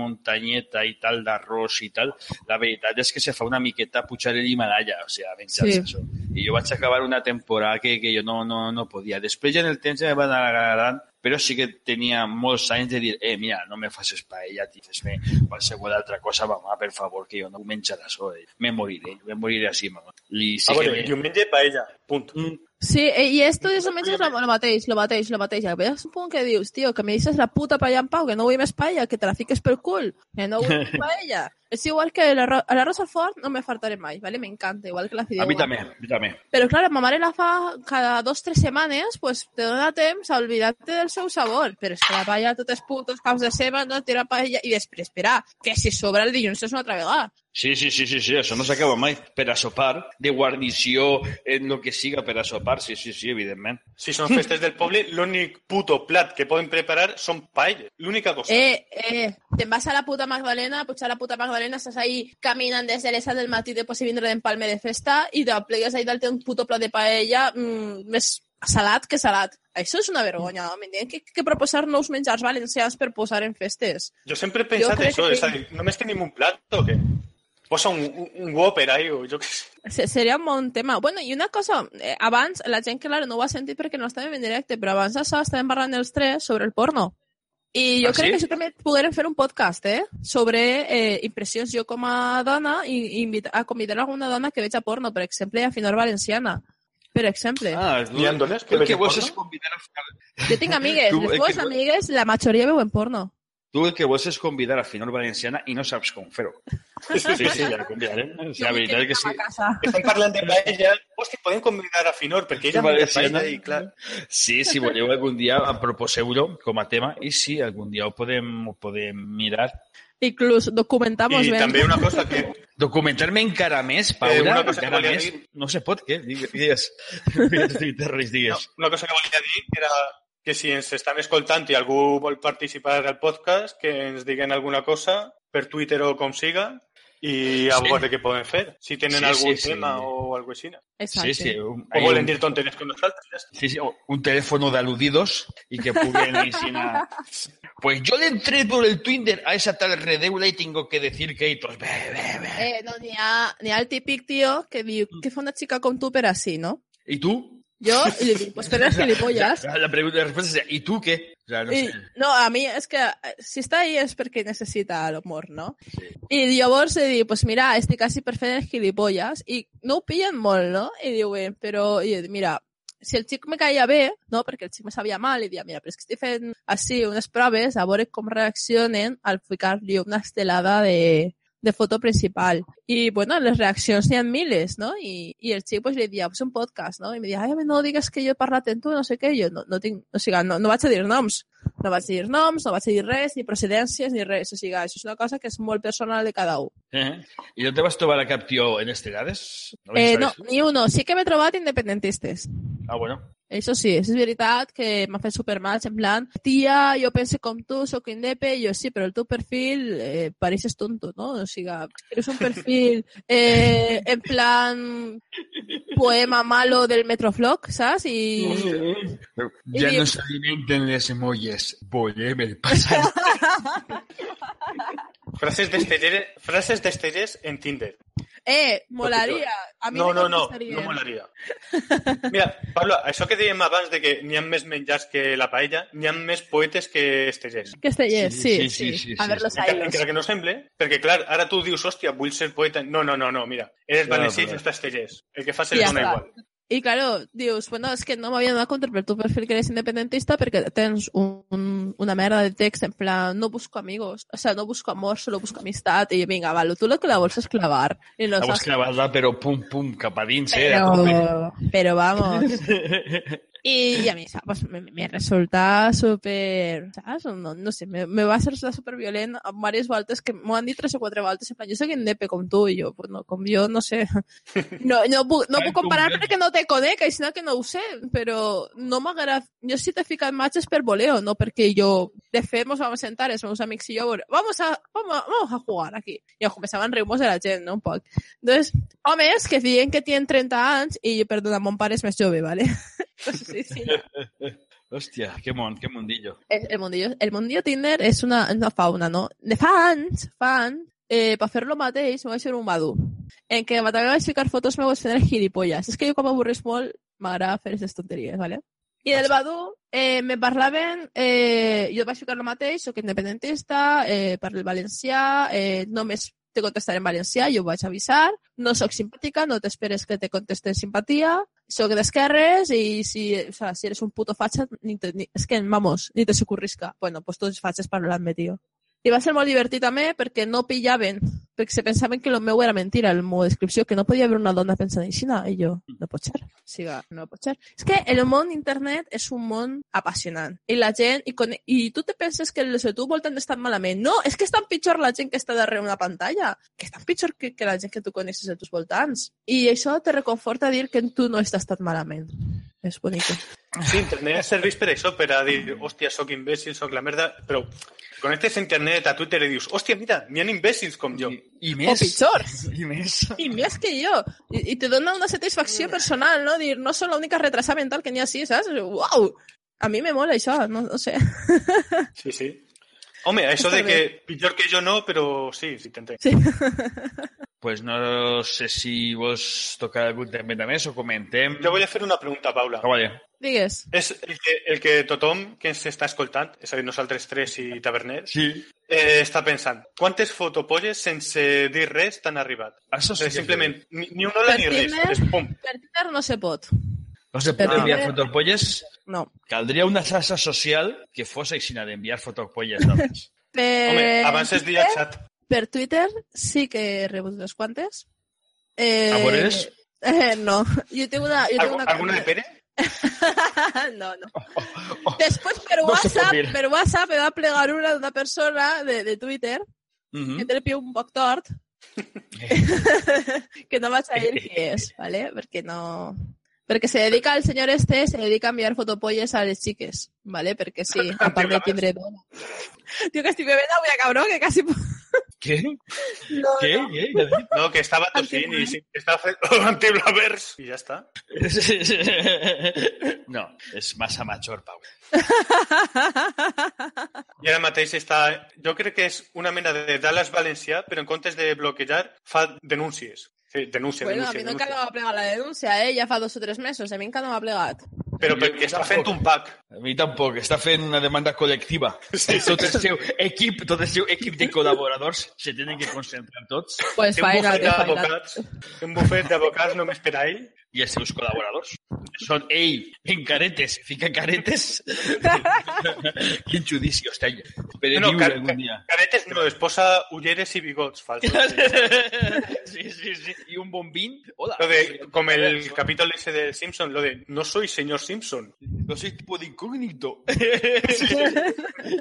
muntanyeta i tal, d'arròs i tal, la veritat és que se fa una miqueta pujar l'Himalaya, o sigui, menjar-se Sí. això. I jo vaig acabar una temporada que, que jo no, no, no podia. Després ja en el temps ja me va anar agradant, però sí que tenia molts anys de dir, eh, mira, no me facis paella, tio, fes-me qualsevol altra cosa, mamà, per favor, que jo no menjaré això, eh. me moriré, me moriré així, mamà. I sí Ah, bueno, me- diumenge paella, punt. Mm, Sí, eh, i esto és almenys lo, lo mateix, lo mateix, lo mateix. Ves un punt que dius, tio, que me dices la puta paella en pau, que no vull més paella, que te la fiques pel cul, que no vull *laughs* paella. És igual que l'arròs al forn no me faltaré mai, ¿vale? Me encanta, igual que la fideuà. a mi també, a mi també. Però, clar, ma mare la fa cada dos o tres setmanes, pues te dona temps a oblidar-te del seu sabor. Però és que la paella tots els putos caps de setmana, no tira paella... I després, espera, que si sobra el dilluns és una altra vegada. Sí, sí, sí, sí, sí, això no s'acaba mai. Per a sopar, de guarnició, en lo que siga per a sopar, sí, sí, sí, evidentment. Si són festes del poble, l'únic puto plat que poden preparar són paelles. L'única cosa. Eh, eh, te'n vas a la puta Magdalena, potser a la puta Magdalena estàs ahí caminant des de les 7 del matí després de vindre d'empalme de festa i te plegues ahí dalt un puto plat de paella mm, més salat que salat. Això és una vergonya, home. Tenen que, que proposar nous menjars valencians per posar en festes. Jo sempre he pensat Jo això, que és a dir, només tenim un plat o què? Posa un, un, un Whopper ahí o jo què sé. Se- Seria un bon tema. Bueno, i una cosa, eh, abans, la gent, claro, no ho ha sentit perquè no estàvem en directe, però abans d'això estàvem parlant els tres sobre el porno. I jo Ah, crec sí? que això també podrem fer un podcast, eh? Sobre eh, impressions jo com a dona i, i invita, a convidar alguna dona que veig a porno, per exemple, a Finor Valenciana. Per exemple. Ah, Hi ha dones que vols porno? convidar a... Jo tinc amigues, Tu, les meves que- amigues, la majoria veuen porno. Tu el que vols és convidar a Finor Valenciana i no saps com fer-ho. Sí, sí, ja la convidarem. Sí, la veritat és que sí. Estem parlant de paella. Hosti, podem convidar a Finor, perquè ella Valenciana. paella i, clar, Sí, si voleu algun dia proposeu-lo com a tema i sí, algun dia ho podem, ho podem mirar. Inclús documentamos I ben. també una cosa que *laughs* Documentar-me encara més, Eh, Paula, una cosa que encara més. dir. No se pot, què? Digues. Digues, *laughs* digues, digues, no, una cosa que volia dir era que si ens estan escoltant i algú vol participar al podcast, que ens diguen alguna cosa per Twitter o com siga i a Sí. veure què podem fer. Si tenen Sí, algun sí, sí. tema o alguna cosa així. Sí, sí. Un, O volen dir tonteries con està. Sí, sí, un teléfono de aludidos y que pudieran enseñar. *laughs* Pues yo le entré por el Twitter a esa tal Redeula y tengo que decir que hitos. Be, be, be. Eh, no, n'hi ha, n'hi ha el típic tio que diu que fa una xica com tu per així, no? ¿Y tú? I li dic, pues per les gilipollas. La, la pregunta, la respuesta es, ¿y tú qué? O sea, no I, sé. no, a mi és que eh, si està ahí és perquè necessita l'humor, no? I llavors li dic, pues mira, estic quasi per fer les gilipolles i no ho pillen molt, no? Però, i jo dic, mira, si el xic me caia bé, no? perquè el xic me sabia mal, i dia, mira, però és que fent així unes proves a veure com reaccionen al ficar-li una estelada de, de foto principal. I, bueno, les reaccions n'hi ha miles, no? I, i el xic pues, li dia, pues un podcast, no? I em dia, ai, no digues que jo he parlat amb tu, no sé què, jo no, no tinc, o sigui, no, no vaig a dir noms, no vaig a dir noms, no vaig a dir res, ni procedències, ni res, o sigui, això és una cosa que és molt personal de cada un. Eh? ¿Y no te vas a tomar a cap tío en Estelades? ¿No Eh, no, ni uno, sí que m'he trobat independentistes. Ah, bueno. Això sí, és veritat que m'ha fet supermatch, en plan, tia, jo pense com tu, sóc indepe, i jo sí, però el teu perfil eh, pareixes tonto, no? O sigui, eres un perfil *laughs* eh, en plan poema malo del Metroflog, saps? I... Ya Y- no se alimentan las emolles. Voy, me pasa. *laughs* Frases d'estellers frases d'estellers en Tinder. Eh, molaria. A mi No, no, no, no molaria. *laughs* Mira, Pablo, això que dèiem abans de que n'hi ha més menjars que la paella, n'hi ha més poetes que estellers. Que estellers, Sí, sí, sí, sí. sí, sí, A sí, ver sí. los Encara, hilos. encara que no semble, perquè clar, ara tu dius, hòstia, vull ser poeta. No, no, no, no, mira, eres No, valencià i però- fes estellers. El que fas és ja dona igual. I, claro, dius, bueno, és que no m'havia donat compte per tu perfil que eres independentista perquè tens un, un, una merda de text en plan, no busco amigos, o sea, no busco amor, solo busco amistad, i vinga, vale, tu lo que la vols és clavar. I no La vols saps... pum, pum, cap a dins, eh? pero vamos. *laughs* Y, a mí, pues, me, me resulta súper, ¿sabes? No, no sé, me, me va a resultar súper violent varias voltes que m'ho han dit tres o quatre voltes, en plan, jo soc indepe com tu, i jo, pues no, com jo, no sé. *laughs* No, no, puc, no puc comparar com- perquè no te conec, així que no ho sé, però no m'agrada... Jo sí t'he ficat matches per voleo, no perquè jo, de fet, mos vam sentar, els meus amics i jo, vamos a, vamos, a- vamos a jugar aquí. I començaven riure de la gent, no? Un poc. Entonces, homes que diuen que tienen 30 anys i, perdona, mon pare és més jove, ¿vale? *laughs* *laughs* Sí, sí. *laughs* Hòstia, que mon, que mundillo. El, el mundillo, el mundillo Tinder és una, una fauna, no? De fa anys, fa anys, eh, per fer lo mateix, me vaig fer un Badu, en què vaig ficar fotos meves fent el gilipolles. És que jo com m'avorreix molt, m'agrada fer aquestes tonteries, ¿vale? I del Badu eh, me parlaven, eh, jo vaig ficar el mateix, soc independentista, eh, parlo el valencià, eh, només te contestaré en valencià, jo ho vaig avisar, no sóc simpàtica, no t'esperes que te conteste simpatia, soc d'esquerres i si, o sea, si eres un puto fatxa, ni te, ni, és que, vamos, ni te s'ocurrisca. Bueno, pues tots fatxes parlant-me, tio. I va ser molt divertit també perquè no pillaven, perquè se pensaven que el meu era mentira, el meu descripció, que no podia haver una dona pensant així, i jo, no pot ser. Siga, no pot ser. És que el món internet és un món apassionant. I la gent, i, con... i tu te penses que els de tu voltant estan malament. No, és que estan pitjor la gent que està darrere una pantalla, que estan pitjor que, que la gent que tu coneixes a tus voltants. I això te reconforta dir que tu no estàs tan malament. És bonic. Sí, internet serveix per això, per a dir, hòstia, sóc imbècil, sóc la merda, però connectes a internet, a Twitter i dius, hòstia, mira, n'hi ha imbècils com jo. I O més. pitjors. *laughs* I més. I més que jo. I, i te dona una satisfacció personal, no? Dir, no sóc l'única retrasada mental que n'hi ha així, saps? Uau! A mi me mola això, no, no sé. Sí, sí. Home, això de que pitjor que jo no, però sí, sí, t'entenc. Sí. *laughs* Pues no sé si vols tocar algun tema de més o comentem. Jo vull fer una pregunta, Paula. Ah, vale. Digues. És el que, el que tothom que ens està escoltant, és a dir, nosaltres tres i taverners, Sí. eh, està pensant, quantes fotopolles sense dir res t'han arribat? Això sí que simplement, ni, ni un hola Per ni res. Tinder? Per Twitter no se pot. No se pot enviar Tinder- fotopolles. No. Caldria una xarxa social que fos aixina d'enviar fotopolles d'altres. *laughs* Per, Home, abans es xat. Per Twitter sí que he rebut unes quantes. Eh, A veures? *laughs* Eh, no. Jo tinc una... Jo tinc una Alguna de Pere? *laughs* no, no. Després per No WhatsApp, per WhatsApp me va plegar una d'una persona de, de Twitter Mhm. que té el piu un poc tort que no vaig a dir qui és, ¿vale? Perquè no... Perquè se dedica, el senyor este, se dedica a enviar fotopolles a les xiques, ¿vale? Perquè sí, a part de tindre dona. Tío, que estic bebent avui a cabrón, que quasi... Què? *laughs* No, Què? no. Què? Que estava tossint i sí, que estava fent antiblavers *laughs* i ja està. *laughs* No, és massa major, Pau. I ara mateix està... Jo crec que és una mena de Dallas valencià, però en comptes de bloquejar, fa denúncies. Sí, denúncia, Bueno, a denúncia, mi no encara denúncia. no m'ha plegat la denúncia, eh? Ja fa dos o tres mesos, a mi encara no m'ha plegat. Però perquè està tampoc. fent un pack. A mi tampoc. Està fent una demanda col·lectiva. *laughs* Sí. Tot el seu equip, tot el seu equip de col·laboradors se tenen que concentrar tots Pues Té un faena, bufet d'advocats, un bufet d'advocats només per a ell. i els seus col·laboradors. Són ell, en caretes, fica caretes. Quin judici, hòstia. Esperé No, algun dia. caretes no, es posa ulleres i bigots falsos. *laughs* Sí, sí, sí. I un bombín. Hola. Lo de, com el capítol ese del Simpson, lo de no soy señor Simpson, No soy tipo de incógnito. *laughs*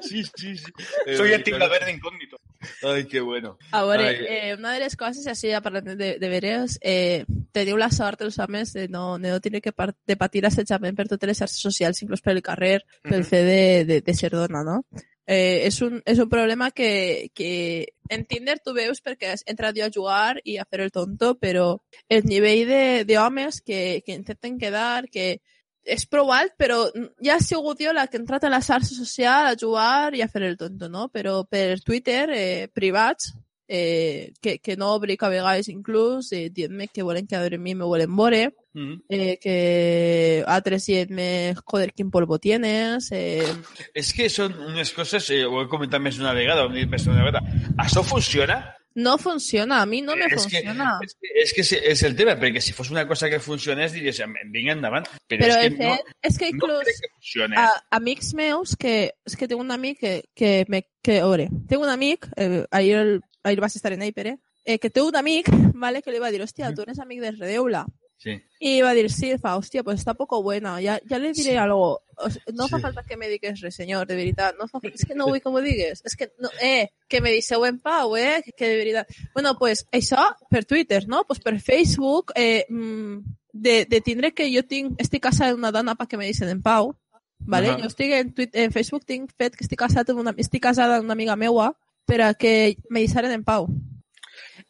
Sí, sí, sí. soy Eh, el Tigla Verde incógnito. Ay, qué bueno. A veure, Ai. eh, una de les coses, així ja parlant de, de veres, eh, teniu la sort, els homes, de no, de no tenir que de patir assetjament per totes les xarxes socials, inclús pel carrer, pel fet de, de, de ser dona, no? Eh, és, un, és un problema que, que en Tinder tu veus perquè has entrat jo a jugar i a fer el tonto, però el nivell de, de homes que, que intenten quedar, que és prou alt, però ja ha sigut jo la que ha entrat a la xarxa social a jugar i a fer el tonto, no? Però per Twitter, eh, privats, eh, que, que no obric a vegades inclús, eh, dient-me que volen quedar amb mi, me volen veure, Mm. eh, que altres dient-me, joder, quin polvo tienes, eh, És que són unes coses, eh, ho he comentat més d'una vegada, vegada. Això funciona? no funciona, a mi no me és funciona. Que, és, que, és que és, és el tema, perquè si fos una cosa que funcionés diries, vinga endavant. Però, Però és de que no, és que no crec que funcione. a, amics meus que és que tinc un amic que, que me que, a veure, tinc un amic eh, el, ahir vas estar en Aipere eh, que té un amic *laughs* vale, que li va dir, hòstia, tu eres amic del Redeula Sí. y va a decir, sí, fa, hostia, pues está poco buena, ya, ya le diré Sí. algo. O sea, no fa Sí. falta que me digues res, señor, de veritat. No fa... És que no vull que m'ho digues. És que, no, eh, que me deixeu en pau, eh, que, que de veritat. Bueno, pues, això per Twitter, no? Pues per Facebook, eh, mm, de, de tindre que jo tinc, estic casada d'una dona perquè me deixen en pau, vale? Ahà. Jo estic en, Twitter, en Facebook, tinc fet que estic casada amb una, estic casada amb una amiga meua per a que me deixaren en pau.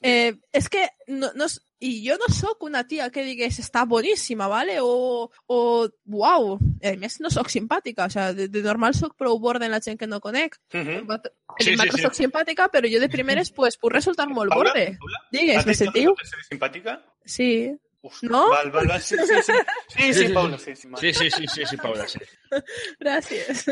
Eh, és que no, no, i jo no sóc una tia que digués està boníssima, ¿vale? O, o uau, a més no sóc simpàtica, o sea, de, de normal sóc prou borde en la gent que no conec. Mhm. Sí, Sí, sí, simpàtica, però jo de primeres pues, puc resultar Paula, borde. Digues, ¿has me eres simpática? Sí. Uf, ¿No? Val, val, val, sí, sí, sí. Sí, sí, Paula, sí, sí. Sí, sí, sí, sí, sí, Paula, sí. *laughs* Gràcies.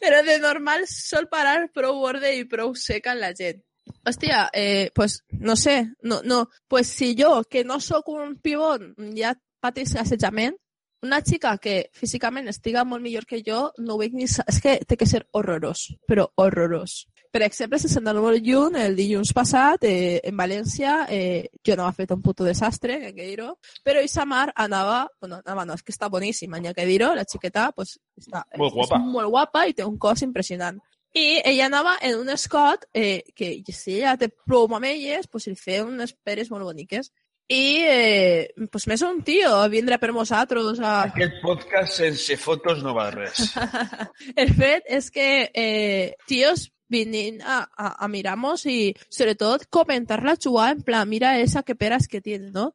Però de normal sol parar prou borde i prou seca en la gent. Hòstia, eh, pues no sé, no, no, pues si jo, que no sóc un pibón, ja patís assetjament, una xica que físicament estiga molt millor que jo, no veig ni... És que té que ser horrorós, però horrorós. per exemple, sense anar molt lluny, el dilluns passat, eh, en València, eh, jo no ha fet un puto desastre, que que dir-ho, però Isamar anava, bueno, anava, no, és que està boníssima, n'hi ha que dir-ho, la xiqueta, pues, està, Molt guapa. és molt guapa i té un cos impressionant. I ella anava en un escot eh, que si ella té prou mamelles, pues li feia unes peres molt boniques. I eh, pues més un tio a vindre per nosaltres a, Aquest podcast sense fotos no val res. *laughs* el fet és que eh, tios vinguin a, a, a miramos y sobre todo comentar la jugada en plan, mira esa que peras que tiene, ¿no?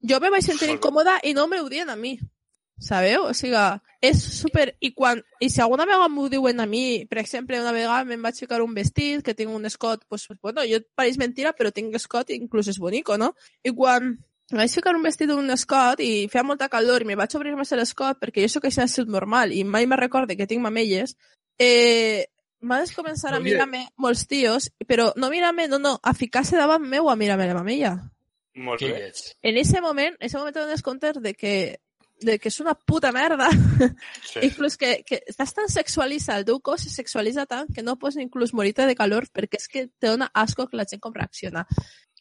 Jo me vaig sentir incòmoda i no m'ho diuen a mi. Sabeu? O sigui, és super... I, quan... I si alguna vegada m'ho diuen a mi, per exemple, una vegada me'n vaig ficar un vestit que tinc un escot, pues, bueno, jo pareix mentira, però tinc escot i inclús és bonico, no? I quan em vaig ficar un vestit d'un escot i feia molta calor i me vaig obrir més l'escot perquè jo sóc així de normal i mai me recorde que tinc mamelles, eh, vas començar a mirar-me molts tios, però no mirar-me, no, no, a ficar-se davant meu a mirar-me la mamella. Molt bé. En ese moment, en ese moment te dones compte de que de que és una puta merda. Sí. inclús que, que estàs tan sexualitzat, el teu cos se sexualitza tant que no pots inclús morir-te de calor perquè és que te dona asco que la gent com reacciona.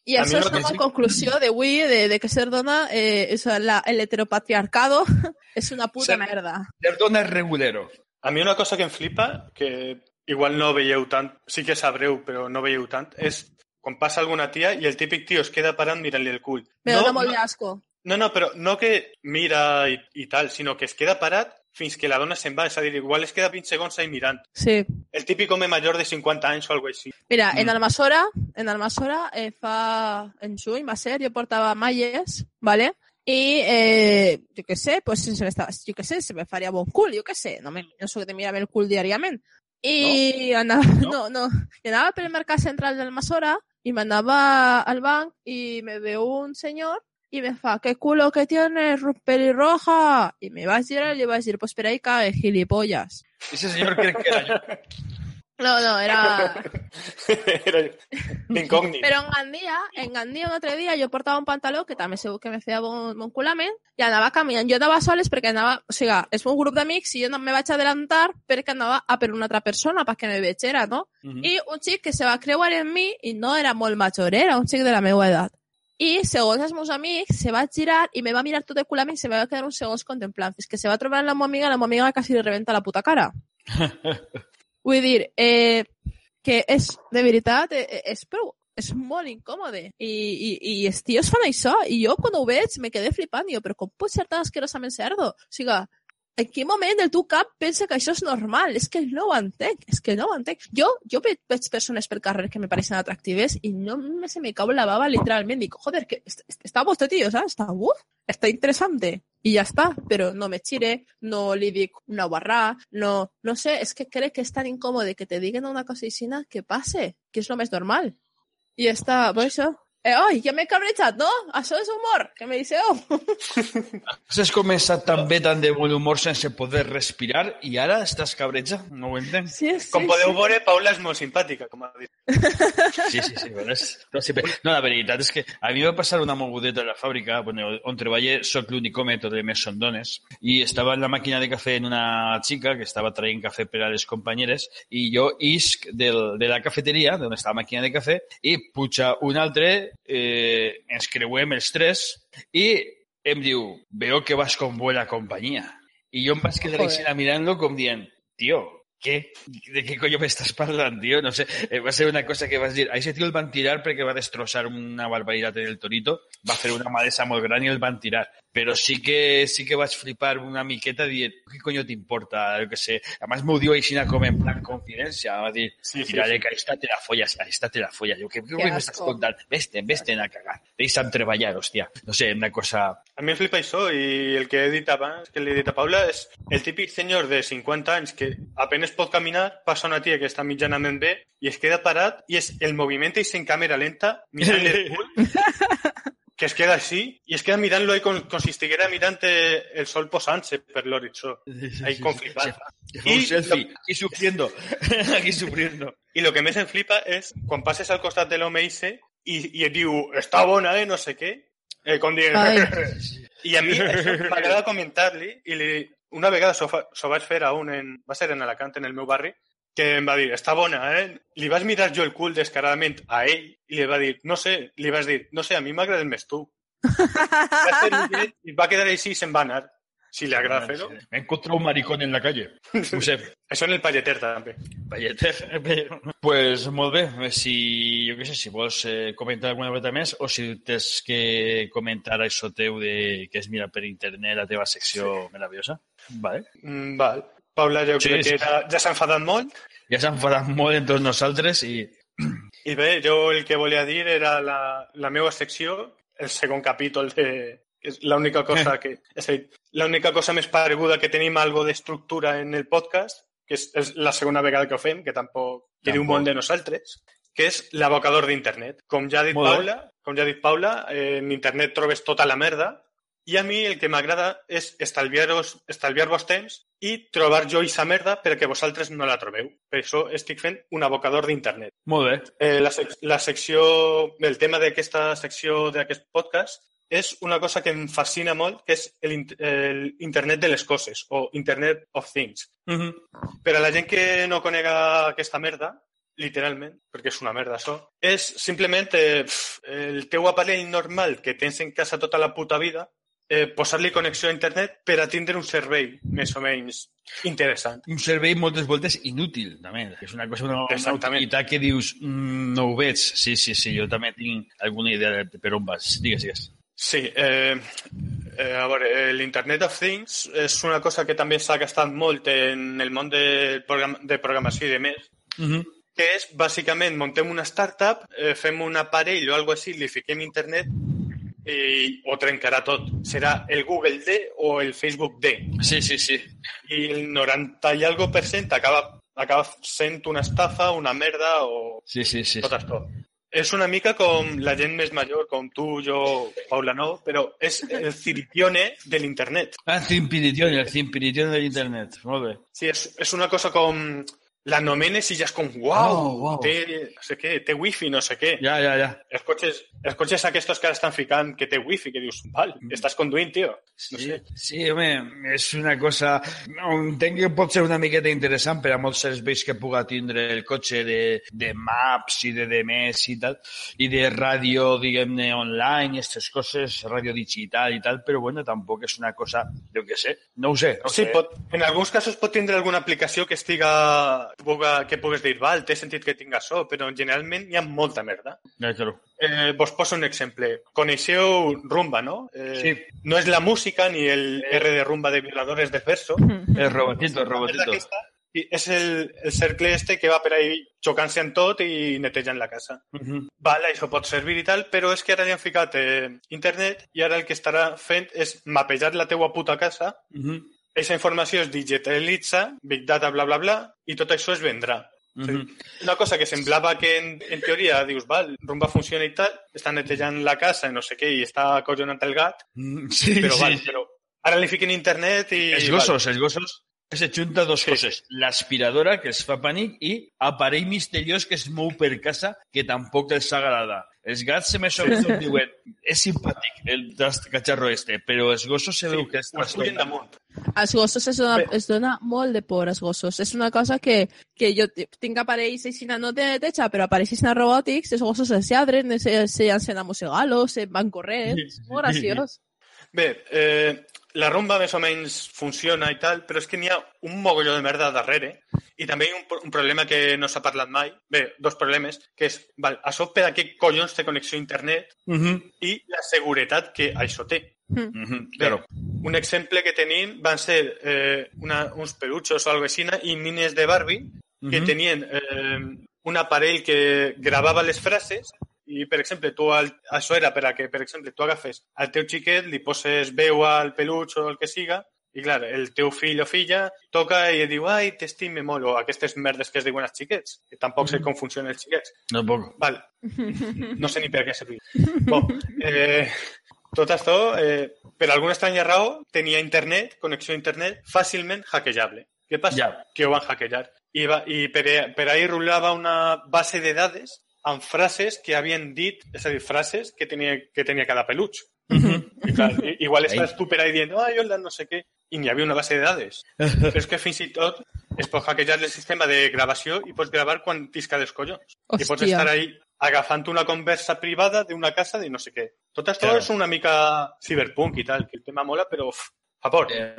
I A això és una sí- conclusió d'avui de, de que ser dona, eh, és la, el heteropatriarcado *laughs* és una puta Ser- merda. Perdona, és regulero. A mi una cosa que em flipa, que igual no veieu tant, sí que sabreu, però no veieu tant, és quan passa alguna tia i el típic tio es queda parant mirant-li el cul. Me no, dona molt no, d'asco. No, no, però no que mira i, i tal, sinó que es queda parat fins que la dona se'n va. És a dir, igual es queda 20 segons ahí mirant. Sí. El típic home major de 50 anys o alguna així. Mira, en Mm. Almassora, en Almassora eh, fa... En juny va ser, jo portava malles, ¿vale? I, eh, jo què sé, pues, se me estava, jo què sé, se me faria bon cul, jo què sé, no, me, no soc de mirar-me el cul diàriament. I no? anava, *laughs* no? no, I anava pel mercat central d'Almassora i m'anava al banc i me veu un senyor y me fa, ¿qué culo que tienes, pelirroja? Y me va a y le va a decir, pues espera ahí cae, gilipollas. Ese señor cree que era yo. *laughs* No, no, era... *laughs* Era incògnit. Però en Gandia, en Gandia un altre dia jo portava un pantaló que també segur que me feia bon, bon culament i anava caminant. Jo anava soles perquè anava... O sigui, és un grup d'amics i jo no me vaig adelantar perquè anava a per una altra persona perquè me vegera, no? Mhm. I un xic que se va creuar en mi i no era molt major, era un xic de la meva edat. I, segons els meus amics, se va girar i me va mirar tot el culament i se me va quedar uns segons contemplant. Fins que se va trobar amb la meva amiga, la meva amiga quasi li rebenta la puta cara. *laughs* Vull dir, eh, que és, de veritat, eh, és prou és molt incòmode. I, i, i els tios fan això. I jo, quan ho veig, me quedé flipant. I jo, però com pot ser tan asquerosament cerdo? O sigui, en quin moment del teu cap que això és normal? És que no ho entenc, és que no ho entenc. Jo, jo ve- veig persones per carrer que me pareixen atractives i no me se me cau la baba literalment. Dic, joder, que est- est- està bo este tío, ¿sabes? Està, uf, està interessante. I ja està, però no me xire, no li dic una guarrà, no, no sé, és que crec que és tan incòmode que te diguen una cosa així que passe, que és lo més normal. I està, pues això. Eh, oi, ja m'he cabrejat, no? Això és humor, que me disseu. *laughs* Has començat tan bé, tan de bon humor, sense poder respirar, i ara estàs cabreja? No ho entenc. Sí, sí, Com podeu sí. veure, Paula és molt simpàtica, com ha dit. *laughs* Sí, sí, sí. Però és... no, sí, però- no, la veritat és que a mi va passar una mogudeta a la fàbrica, bueno, on treballo, soc l'únic home, tot més són dones, i estava en la màquina de cafè en una xica que estava traient cafè per a les companyeres, i jo isc del, de la cafeteria, on està la màquina de cafè, i puja un altre, eh, ens creuem els tres, i em diu, veo que vas con buena compañía. I jo em vaig quedar així mirant-lo com dient, tio, què? De què coño m'estàs parlant, tio? No sé, eh, va ser una cosa que vas dir. A ese tio el van tirar perquè va destrossar una barbaritat en el Torito, va fer una malesa molt gran i el van tirar. Però sí que sí que vaig flipar una miqueta dient, què coño t'importa? Jo què sé. A més m'ho diu així com en plan confidència. Va dir, Sí, sí, mira, sí. que esta te la follas, a esta te la follas. Jo, què, què, Que m'estàs asco. contant? Vés-te'n, vés-te'n a cagar. Deixa'm treballar, hòstia. No sé, una cosa... A mi em flipa això i el que he dit abans, que li he dit a Paula, és el típic senyor de 50 anys que apenas pot caminar, passa una tia que està mitjanament bé i es queda parat i és el moviment i en càmera lenta mirant-li el cul que es queda així i es queda mirant-lo ahí com, com si estiguera mirant el sol posant-se per l'horitzó. Ahí fa un I selfie, aquí sufriendo, *laughs* aquí sufriendo. I el que més em flipa és quan passes al costat de l'home i, i et diu, està bona, eh, no sé què, eh, com dient... I a mi m'agrada comentar-li i li, una vegada s'ho vaig fer a un, en, va ser en Alacant, en el meu barri, que em va dir, està bona, eh? Li vas mirar jo el cul descaradament a ell i li va dir, no sé, li vas dir, no sé, a mi m'agrades més tu. Va fer un *laughs* i va quedar així i se'n va anar. Si li agrada fer-ho. Me he encontrado un maricón en la calle. Sé. Això *laughs* en el palleter també. Valleter. Pues molt bé. Si, jo què sé, si vols eh, comentar alguna cosa més o si tens que comentar això teu de que és mirar per internet la teva secció sí. meravellosa. Vale. Mm, val. Paula, jo Sí, crec sí. que era, ja s'ha enfadat molt Ja s'ha enfadat molt entre nosaltres i... i bé, jo el que volia dir era la, la meva secció, el segon capítol de... *laughs* que És l'única cosa que... És a dir, l'única cosa més pareguda que tenim algo d'estructura en el podcast, que és, és la segona vegada que ho fem, que tampoc diu Tampoc. molt de nosaltres, que és l'abocador d'internet. Com ja ha dit Molt bé. Paula, com ja ha dit Paula, eh, en internet trobes tota la merda i a mi el que m'agrada és estalviar-vos estalviar temps i trobar jo aquesta merda perquè vosaltres no la trobeu. Per això estic fent un abocador d'internet. Molt bé. Eh, la, sec la secció, el tema d'aquesta secció d'aquest podcast és una cosa que em fascina molt, que és el, in- el internet de les coses, o Internet of Things. Uh -huh. Per a la gent que no conega aquesta merda, literalment, perquè és una merda això, és simplement eh, el teu aparell normal que tens en casa tota la puta vida, eh, posar-li connexió a internet per a tindre un servei més o menys interessant. Un servei moltes voltes inútil, també. És una cosa, una, una Exactament. utilitat que dius, mm, no ho veig. Sí, sí, sí, jo també tinc alguna idea de per on vas. Digues, digues. Sí, eh, eh, a veure, l'Internet of Things és una cosa que també s'ha gastat molt en el món de, program de programació i de més, Uh -huh. que és, bàsicament, montem una startup, eh, fem un aparell o alguna així, li fiquem internet i ho trencarà tot. Serà el Google D o el Facebook D. Sí, sí, sí. I el 90 i algo per cent acaba, acaba sent una estafa, una merda o Sí, sí, sí. tot això. És una mica com la gent més major, com tu, jo, Paula no, però és el ciritione de l'internet. Ah, el Cimpirition de l'internet. Molt bé. Sí, és, és una cosa com... L'anomenes i ja és com, uau, Oh, uau. té, no sé què, té wifi, no sé què. Ja, ja, ja. Els cotxes, els cotxes aquests que ara estan ficant que té wifi, que dius, val, estàs conduint, tio. No Sí, sé. sí, home, és una cosa... No, entenc que pot ser una miqueta interessant per a molts serveis que puga tindre el cotxe de, de maps i de demés i tal, i de ràdio, diguem-ne, online, aquestes coses, ràdio digital i tal, però bueno, tampoc és una cosa, jo què sé, no ho sé. No Sí, sé. pot, en alguns casos pot tindre alguna aplicació que estiga puga, que pugues dir, val, té sentit que tinga això, però generalment hi ha molta merda. Ja, claro. Eh, vos poso un exemple. Coneixeu Rumba, no? Eh, Sí. No és la música ni el R de Rumba de violadores de verso. El *laughs* robotito, el És robotito. aquesta, i és el, el cercle este que va per ahí xocant-se en tot i netejant la casa. Uh -huh. Vale, això pot servir i tal, però és que ara li han ficat eh, internet i ara el que estarà fent és mapejar la teua puta casa Uh -huh. Aquesta informació es digitalitza, Big Data, bla, bla, bla, i tot això es vendrà. Uh -huh. Una cosa que semblava que en, en teoria dius, val, rumba funciona i tal, està netejant la casa i no sé què, i està acollonant el gat, Mm, Sí, però sí, val, però ara li fiquen internet i... Els gossos, els gossos se junta dos Sí, coses. L'aspiradora, que els fa pànic, i aparell misteriós que es mou per casa, que tampoc els agrada. Els gats se més o menys diuen és simpàtic el cacharro este, però els gossos se veu sí, que és ho es pugen trastornat. damunt. Els gossos es dona, es dona molt de por als gossos. És una cosa que, que jo tinc aparells així no de neteja, però aparells així robòtics, els gossos es lladren, se, se llancen a mossegar-los, se van corrent. És molt graciós. Bé, eh, la rumba més o menys funciona i tal, però és que n'hi ha un mogolló de merda darrere i també hi ha un, un problema que no s'ha parlat mai. Bé, dos problemes, que és, val, això per a què collons té connexió a internet Uh -huh. i la seguretat que això té. Uh -huh. Claro. Un exemple que tenim van ser eh, una, uns peluchos o algo així i nines de Barbie que Mhm. tenien eh, un aparell que gravava les frases i, per exemple, tu al, això era per a que, per exemple, tu agafes al teu xiquet, li poses veu al peluix o el que siga, i, clar, el teu fill o filla toca i diu, ai, t'estime molt, o aquestes merdes que es diuen als xiquets, que tampoc sé com funcionen els xiquets. No puc. Val. *laughs* No sé ni per què servir. Bon, eh, tot això, eh, per alguna estranya raó, tenia internet, connexió a internet, fàcilment hackejable. Què passa? Ja. Que ho van hackejar. I, va, i per, per ahí rulava una base de dades amb frases que havien dit, és a dir, frases que tenia, que tenia cada peluig. I, clar, i- igual estàs tu per ahí dient, ai, hola, no sé què, i n'hi havia una base de dades. *laughs* Però és que fins i tot es pots hackejar el sistema de gravació i pots gravar quan t'isca dels collons. I pots Hòstia. estar ahí agafant una conversa privada d'una casa de no sé què. Tot això Claro. és una mica cyberpunk i tal, que el tema mola, però uf, favor. Eh,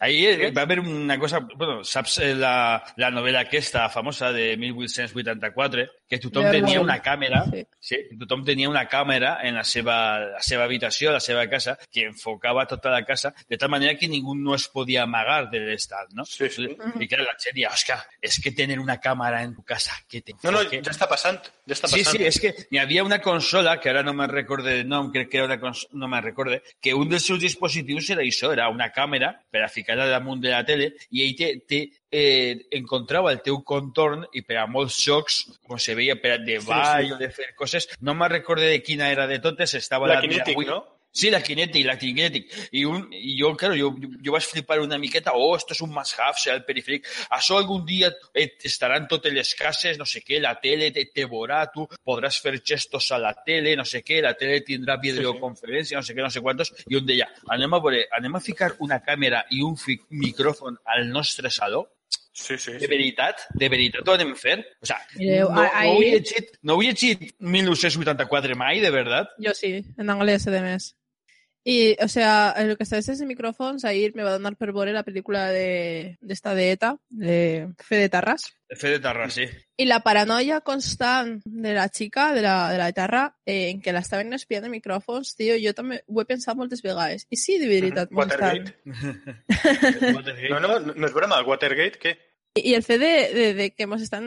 ahí va a haver una cosa... Bueno, saps eh, la, la novel·la aquesta famosa de 1884, que tothom Verwell. tenia una càmera, Sí. sí, tothom tenia una càmera en la seva, la seva habitació, a la seva casa, que enfocava tota la casa, de tal manera que ningú no es podia amagar de l'estat, no? Sí, sí. I clar, la gent deia, és que tener una càmera en tu casa, que te No, no, enfoque". ja està passant. Sí, sí, és que hi havia una consola, que ara no me'n recorde el nom, crec que era una no me'n recorde, que un dels seus dispositius era això, era una càmera per a ficar-la damunt de la tele i ell te, te eh, encontrava el teu contorn i per a molts jocs, com se veia per a de ball sí. o de fer coses, no me'n recorde de quina era de totes, estava La de Kinetic, Wii. no? Sí, la Kinetic, la Kinetic. I, un, i jo, claro, jo, jo, jo vaig flipar una miqueta, oh, esto és un must-have, serà el perifèric. Això algun dia eh, estaran totes les cases, no sé què, la tele te, te veurà, tu podràs fer gestos a la tele, no sé què, la tele tindrà videoconferència, no sé què, no sé quantos. I un deia, anem a, veure, anem a ficar una càmera i un fi micròfon al nostre saló? Sí, sí. De sí. veritat? De veritat ho anem a fer? O sea, Mireu, no, no, ahí- ho he llegit, no ho he llegit 1984 mai, de verdad? Yo sí, en inglés además. Y, o sea, en lo que sabes de micrófonos, ahí me va a dar per veure la película de, de esta de ETA, de Fede Tarras. Fe de Tarra, sí. Y la paranoia constant de la chica, de la, de la guitarra, eh, en que la estaven espiant de micròfons, tio, jo també ho he pensat moltes vegades. I sí, de veritat, molestant. Watergate. *laughs* No, no, no és broma. El Watergate, què? I, I el fet de, de, de que ens estan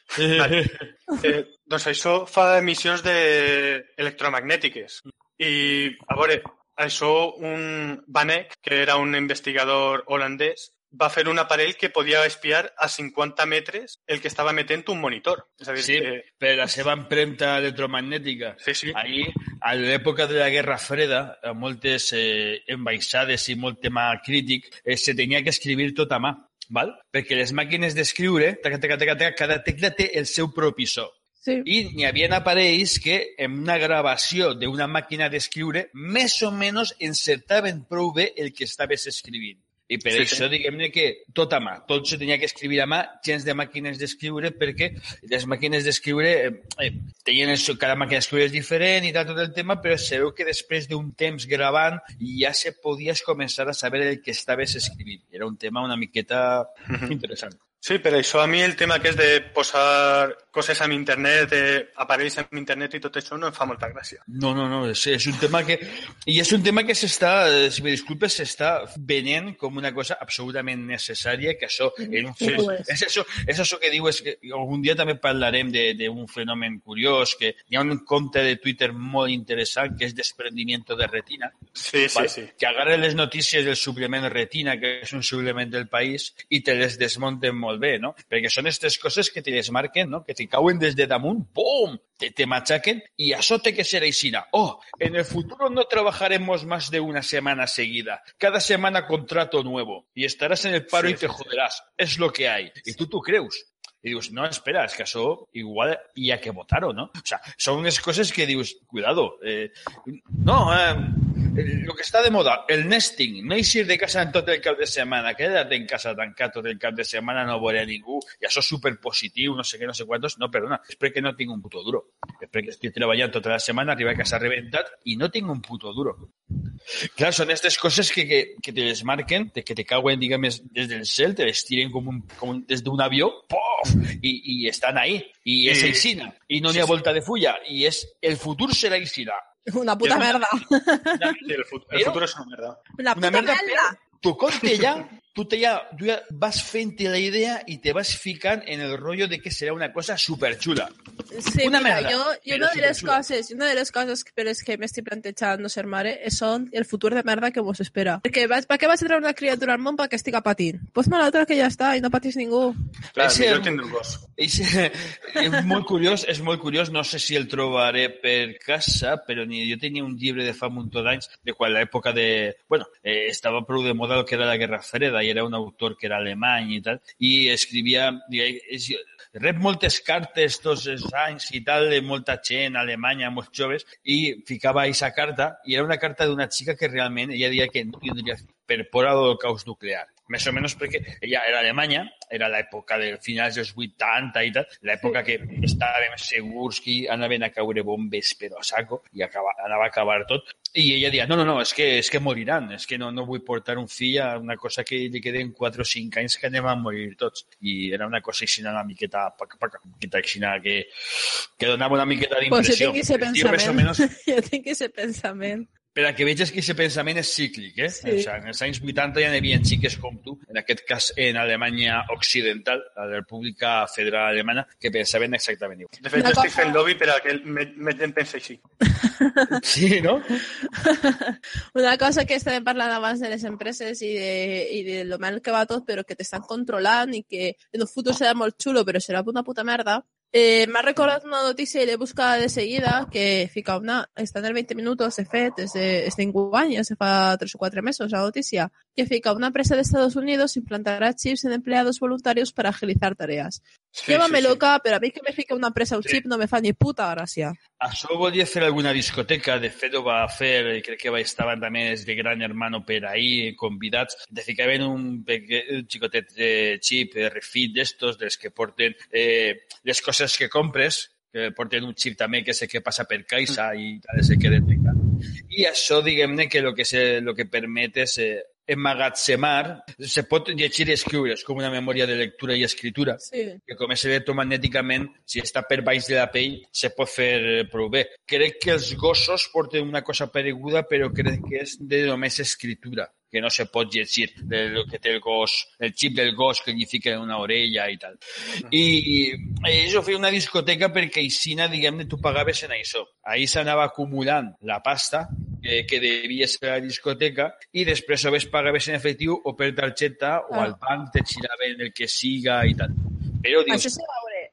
Vale. *laughs* Eh, doncs això fa emissions de electromagnètiques. I, a veure, això un Van Eyck, que era un investigador holandès, va fer un aparell que podia espiar a 50 metres el que estava metent un monitor. És a dir, Sí, que... per la seva empremta electromagnètica. Sí, sí. Ahí, a l'època de la Guerra Freda, a moltes eh, ambaixades i molt tema crític, eh, se tenia que escriure tot a mà, val? perquè les màquines d'escriure, cada tecla té el seu propi so. Sí. I n'hi havia aparells que en una gravació d'una màquina d'escriure més o menys encertaven prou bé el que estaves escrivint. I per Sí, sí, sí. això, diguem-ne que tot a mà, tot se tenia que escriure a mà, gens de màquines d'escriure, perquè les màquines d'escriure eh, eh, tenien el seu, cada màquina d'escriure és diferent i tal, tot el tema, però sabeu que després d'un temps gravant ja se podies començar a saber el que estaves escrivint. Era un tema una miqueta interessant. Sí, per això a mi el tema que és de posar coses amb internet, eh, aparells amb internet i tot això no em fa molta gràcia. No, no, no, és, és un tema que... I és un tema que s'està, eh, si me disculpes, s'està venent com una cosa absolutament necessària, que això... En un Sí, és. és, això, és això que diu, és que algun dia també parlarem de- d'un fenomen curiós, que hi ha un compte de Twitter molt interessant, que és desprendimiento de retina, Sí, sí, sí. que agarra les notícies del suplement retina, que és un suplement del país, i te les desmunten molt bé, no? Perquè són aquestes coses que te les marquen, no? Que te cauen des de damunt. Te, te machaquen y això té que ser aixina. Oh, en el futuro no trabajaremos más de una semana seguida. Cada semana contrato nuevo. Y estarás en el paro Sí, y te joderás. Es lo que hay. Y tú tú creus. I dius, no, espera, és que això igual hi ha que votar-ho, no? O sea, són unes coses que dius, cuidado, eh, no, eh, el que està de moda, el nesting, no eixir de casa en tot el cap de setmana, queda't en casa tancat tot el cap de setmana, no veure a ningú, i això és superpositiu, no sé què, no sé quantos, no, perdona, és perquè no tinc un puto duro. És perquè estic treballant tota la setmana, arribo a casa rebentat i no tinc un puto duro. Clar, són aquestes coses que, que, que te les marquen, de que te cauen, diguem, des del cel, te les tiren com, un, com un, des d'un avió, ¡pof! I, i estan ahí. I és aixina. I no n'hi ha volta de fulla. I és, el futur serà aixina. *laughs* Una puta. Sí, el, fut el Però- futur és una merda. Una puta merda. Tu compte ja, tu, te ja, tu ja vas fent la idea i te vas ficant en el rollo de que serà una cosa superxula. Sí, Una mira, merda, jo però una de superxula. coses, una de les coses per les que m'estic plantejant no ser mare són el futur de merda que mos espera. Perquè vaig, per què vaig treure una criatura al món perquè estiga patint? Pues-me l'altra que ja està i no patís ningú. Clar, Ese- millor tindre un gos. Eixe, *laughs* és molt curiós, és molt curiós, no sé si el trobaré per casa, però ni jo tenia un llibre de fa un munt d'anys, de quan l'època de... Bueno, eh, estava prou de moda el que era la Guerra Freda, i era un autor que era alemany i tal, i escrivia... digue- és- Rep moltes cartes tots els anys i tal, de molta gent a Alemanya, molts joves, i ficava aquesta carta, i era una carta d'una xica que realment ella deia que no tindria per por a l'holocaust nuclear. Més o menys perquè ella era Alemanya, era l'època de finals dels 80 i tal, l'època que estàvem segurs que anaven a caure bombes però a saco i acaba, anava a acabar tot. I ella deia, no, no, no, és que, és que moriran, és que no, no vull portar un fill a una cosa que li queden 4 o 5 anys que anem a morir tots. I era una cosa així una miqueta, paca, paca, una miqueta així que, que donava una miqueta Pues jo d'impressió. tinc aquest pensament. menys, *laughs* jo tinc pensament. Per a que veges que aquest pensament és cíclic, eh? Sí. O sigui, en els anys 80 ja n'hi havia xiques com tu, en aquest cas en Alemanya Occidental, la República Federal Alemana, que pensaven exactament igual. De fet, jo estic fent lobby per a que me- me gent pensi així. *laughs* *laughs* Sí, no? *laughs* Una cosa que estàvem parlant abans de les empreses i de, i de lo mal que va tot, però que t'estan controlant i que en el futur serà molt xulo, però serà una puta merda. Eh, M'ha recordat una notícia i l'he buscat de seguida que fica una, està en el 20 minuts, de fet, és de- és se fa 3 o 4 mesos la noticia, que fica una empresa de Estados Unidos implantará chips en empleados voluntarios para agilizar tareas. Llévame sí, sí. loca, pero a mí que me fique una empresa un chip no me fa ni puta gràcia. Això volia fer alguna discoteca, de fet ho va fer, i crec que va estaven també els de Gran Hermano per ahir, convidats, ficaven un, peque- un xicotet de xip, de refit d'estos, dels que porten eh, les coses que compres, que porten un xip també que sé que passa per caixa i tal, sé que detecta. I això, diguem-ne, que el que, se, lo que permet és eh, emmagatzemar, se pot llegir i escriure, és com una memòria de lectura i escritura, Sí. que com és electromagnèticament, si està per baix de la pell, se pot fer eh, prou bé. Crec que els gossos porten una cosa pareguda, però crec que és de només escritura, que no se pot llegir de lo que té el gos, el xip del gos que li fica en una orella i tal. I eh, això feia una discoteca perquè aixina, diguem-ne, tu pagaves en això. Ahí s'anava acumulant la pasta eh, que devia ser a la discoteca i després o bé es pagaves en efectiu o per targeta o Ah. al banc te giraven el que siga i tal. Però dius, Això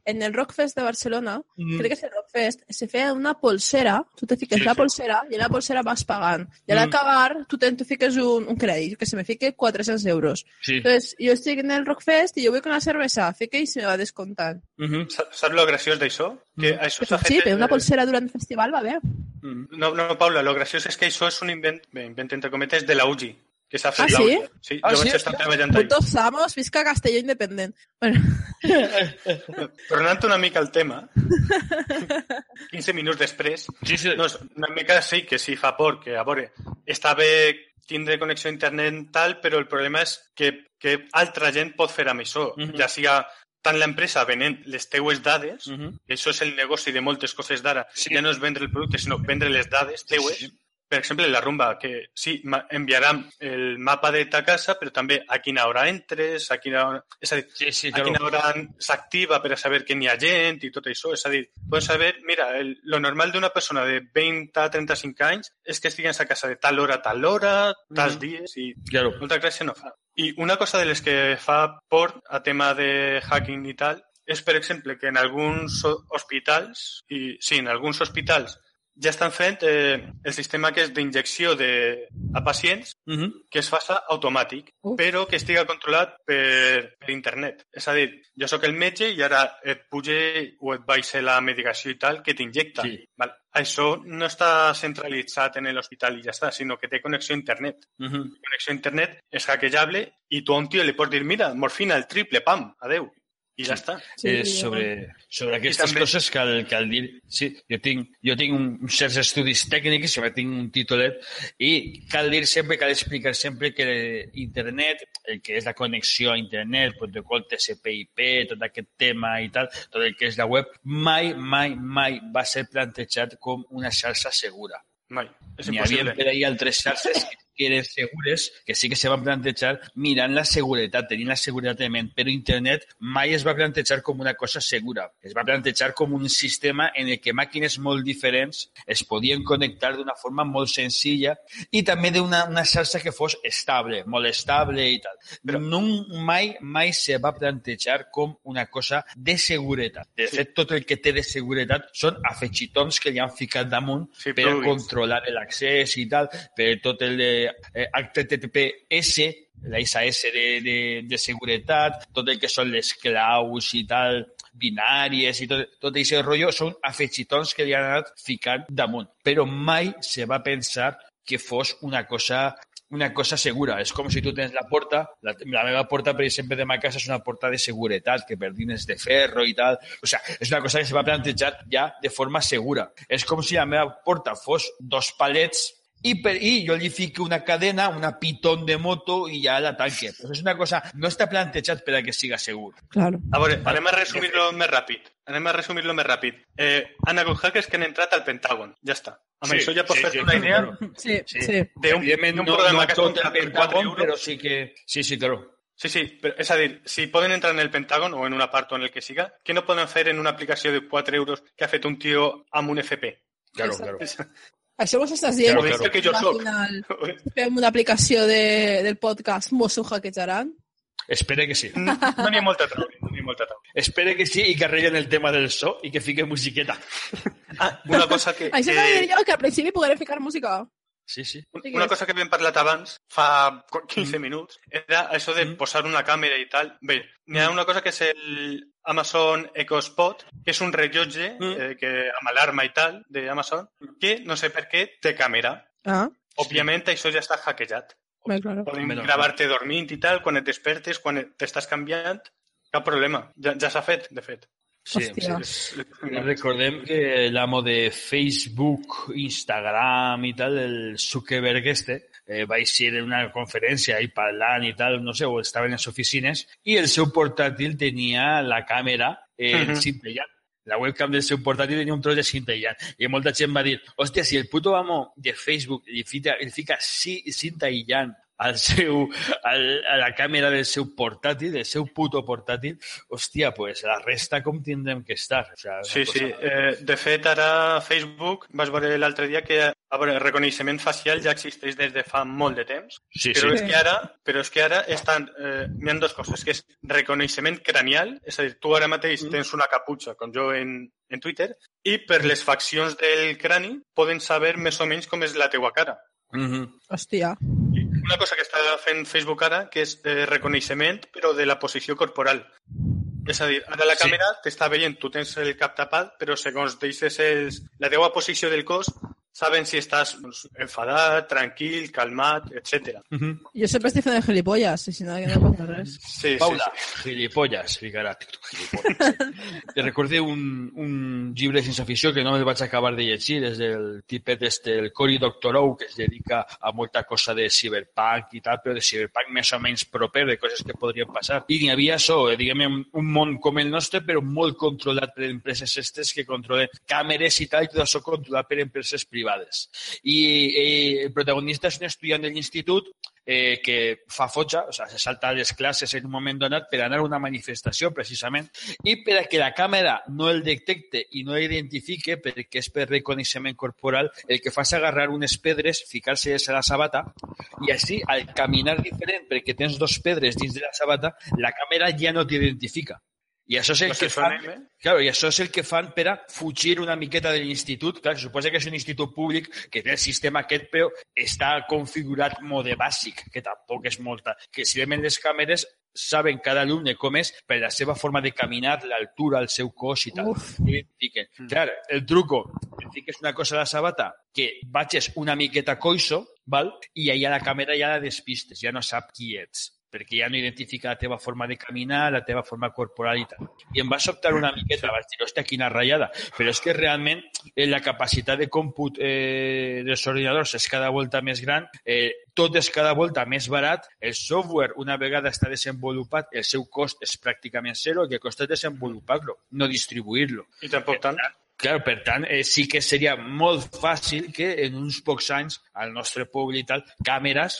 en el Rockfest de Barcelona, Mm. crec que és el Rockfest, se feia una polsera, tu te fiques Sí, la sí. polsera i en la polsera vas pagant. I a Mm. l'acabar tu, te, tu fiques un, un crèdit, que se me fique 400 euros. sí. Entonces, jo estic en el Rockfest i jo vull con una cervesa, fique i se me va descomptant. Mhm. Sa- Saps lo graciós d'això? Que Mm. això Però sí, però una polsera durant el festival va bé. Mhm. No, no, Paula, lo graciós és que això és un invent, bé, invent entre cometes, de la UGI, que s'ha fet Ah, la sí? Sí, Ah, jo sí? vaig estar treballant ahí. Puntos Samos, visca Castelló independent. Bueno, *laughs* Tornant una mica al tema, 15 minuts després, Sí, sí. no, és una mica sí que sí fa por, que a veure, està bé tindre connexió a internet tal, però el problema és que, que altra gent pot fer amb això, Mhm. ja siga tant l'empresa venent les teues dades, Mhm. que això és el negoci de moltes coses d'ara, Sí. ja no és vendre el producte, sinó vendre les dades teues, Sí, sí. Per exemple, la rumba, que sí, enviaran el mapa de ta casa, però també a quina hora entres, a quina hora... És a dir, Sí, sí, a claro. quina hora s'activa per a saber que n'hi ha gent i tot això. És a dir, pots saber, mira, el, lo normal d'una persona de 20 a 35 anys és que estigui a casa de tal hora a tal hora, tals Mhm. dies, i Claro. molta gràcia no fa. I una cosa de les que fa por a tema de hacking i tal és, per exemple, que en alguns ho- hospitals, i sí, en alguns hospitals ja estan fent eh, el sistema que és d'injecció de, a pacients Mhm. que es faça automàtic, Uf. però que estiga controlat per, per internet. És a dir, jo sóc el metge i ara et puge o et baixa la medicació i tal que t'injecta. Sí. Val? Això no està centralitzat en l'hospital i ja està, sinó que té connexió a internet. Mhm. Connexió a internet és hackejable i tu a un tio li pots dir, mira, morfina, el triple, pam, adeu. I ja està. Sí, eh, sobre, sobre aquestes també- coses cal, cal dir... Sí, jo tinc, jo tinc un, certs estudis tècnics, jo tinc un titulet, i cal dir sempre, cal explicar sempre que internet, el que és la connexió a internet, protocol TCP/IP, tot aquest tema i tal, tot el que és la web, mai, mai, mai va ser plantejat com una xarxa segura. Mai. És N'hi havia per ahir altres xarxes que que eren segures, que sí que se van plantejar mirant la seguretat, tenint la seguretat de ment, però internet mai es va plantejar com una cosa segura. Es va plantejar com un sistema en el que màquines molt diferents es podien connectar d'una forma molt senzilla i també d'una una xarxa que fos estable, molt estable i tal. Però no, mai, mai se va plantejar com una cosa de seguretat. De fet, tot el que té de seguretat són afegitons que li han ficat damunt Sí, per a controlar l'accés i tal, per tot el de HTTPS, la ISAS de, de, de seguretat, tot el que són les claus i tal, binàries i tot, tot aquest rotllo són afegitons que li han anat ficant damunt. Però mai se va pensar que fos una cosa una cosa segura. És com si tu tens la porta, la, la meva porta, per exemple, de ma casa és una porta de seguretat, que per dins de ferro i tal. O sea, és una cosa que se va plantejar ja de forma segura. És com si la meva porta fos dos palets i jo li fico una cadena, una pitón de moto i ja la tanque. Pues és una cosa, no està plantejat per a que siga segur. Claro. A veure, anem a resumir-lo més ràpid. Anem a resumir-lo més ràpid. Eh, han hagut hackers que han entrat al Pentàgon. Ja està. Amb Sí, això ja pots sí, fer sí, una sí, idea claro. Sí, Sí. sí. d'un Evidentment, d'un no, programa no que tot el comprat per 4 Pentàgon, euros. però sí que... Sí, sí, claro. Sí, sí, però és a dir, si poden entrar en el Pentàgon o en una part o en el que siga, què no poden fer en una aplicació de 4 euros que ha fet un tio amb un FP? Claro, Exacte. claro. Això vos estàs dient Claro, claro. que jo al soc. final fem una aplicació de, del podcast, mos ho hackejaran. Espere que sí. No n'hi ha molta traure, no n'hi ha molta. Espere que sí i que arreglen el tema del so i que fiquen musiqueta. Ah, una cosa que... Això de dir jo, que al principi poguerem ficar música. Sí, sí. Una cosa que havíem parlat abans, fa 15 Mm. minuts, era això de Mm. posar una càmera i tal. Bé, n'hi ha una cosa que és el Amazon Echo Spot, que és un rellotge Mm. eh, que, amb alarma i tal d'Amazon, que no sé per què té càmera. Ah, Òbviament això ja està hackejat. bé, claro. Poden Menos gravar-te dormint i tal, quan et despertes, quan et- t'estàs canviant, cap problema. Ja, ja s'ha fet, de fet. Sí, Hòstia. sí. Recordem que l'amo de Facebook, Instagram i tal, el Zuckerberg este, eh, va eixir en una conferència i parlant i tal, no sé, o estava en les oficines, i el seu portàtil tenia la càmera eh, Mhm. cintellant. La webcam del seu portàtil tenia un tros de cintellant. I molta gent va dir, hòstia, si el puto amo de Facebook li fica, li fica aïllant al seu, al, a la càmera del seu portàtil, del seu puto portàtil, hòstia, pues la resta com tindrem que estar? O sea, Sí, una sí. cosa- Eh, de fet, ara Facebook, vas veure l'altre dia que a veure, el reconeixement facial ja existeix des de fa molt de temps, Sí, però, sí. és que ara, però és que ara estan, eh, hi ha dues coses, que és reconeixement cranial, és a dir, tu ara mateix Mm. tens una caputxa, com jo en, en Twitter, i per les faccions del crani poden saber més o menys com és la teua cara. Mhm. Hòstia. Una cosa que està fent Facebook ara, que és eh, reconeixement, però de la posició corporal. És a dir, ara la Sí. càmera t'està veient, tu tens el cap tapat, però segons deixes els, la teua posició del cos, saben si estàs doncs, enfadat, tranquil, calmat, etc. Mhm. Jo sempre estic fent el gilipolles, i si no, que no passa res. Sí, Paula, sí, gilipollas, ficarà. Gilipollas. *laughs* Te recordé un, un llibre de ciència ficció que no me'l vaig acabar de llegir, és del tipet este, el Cory Doctorow, que es dedica a molta cosa de cyberpunk i tal, però de cyberpunk més o menys proper, de coses que podrien passar. I n'hi havia això, eh, diguem, un- un món com el nostre, però molt controlat per empreses estes que controlen càmeres i tal, i tot això controlat per empreses privades. I eh, el protagonista és un estudiant de l'institut eh, que fa fotja, o sea, se salta les classes en un moment donat per anar a una manifestació, precisament, i per a que la càmera no el detecte i no l'identifique, perquè és per reconeixement corporal, el que fa és agarrar unes pedres, ficar-se a la sabata, i així, al caminar diferent, perquè tens dos pedres dins de la sabata, la càmera ja no t'identifica. I això és el que se fan, eh? Claro, i això és el que fan per a fugir una miqueta de l'institut. Clar, suposa que és un institut públic que té el sistema aquest, però està configurat mode bàsic, que tampoc és molta. Que si veuen les càmeres saben cada alumne com és per la seva forma de caminar, l'altura, el seu cos i tal. Uf. Identifiquen. Clar, el truco, et fiques una cosa a la sabata que vagis una miqueta coixo, val? i allà la càmera ja la despistes, ja no sap qui ets perquè ja no identifica la teva forma de caminar, la teva forma corporal i tal. I em va sobtar una miqueta, vaig dir, hòstia, quina ratllada. Però és que realment eh, la capacitat de còmput eh, dels ordinadors és cada volta més gran, eh, tot és cada volta més barat, el software, una vegada està desenvolupat, el seu cost és pràcticament zero, el que costa és desenvolupar-lo, no distribuir-lo. I tampoc tant. Claro, per tant, eh, sí que seria molt fàcil que en uns pocs anys al nostre poble i tal, càmeres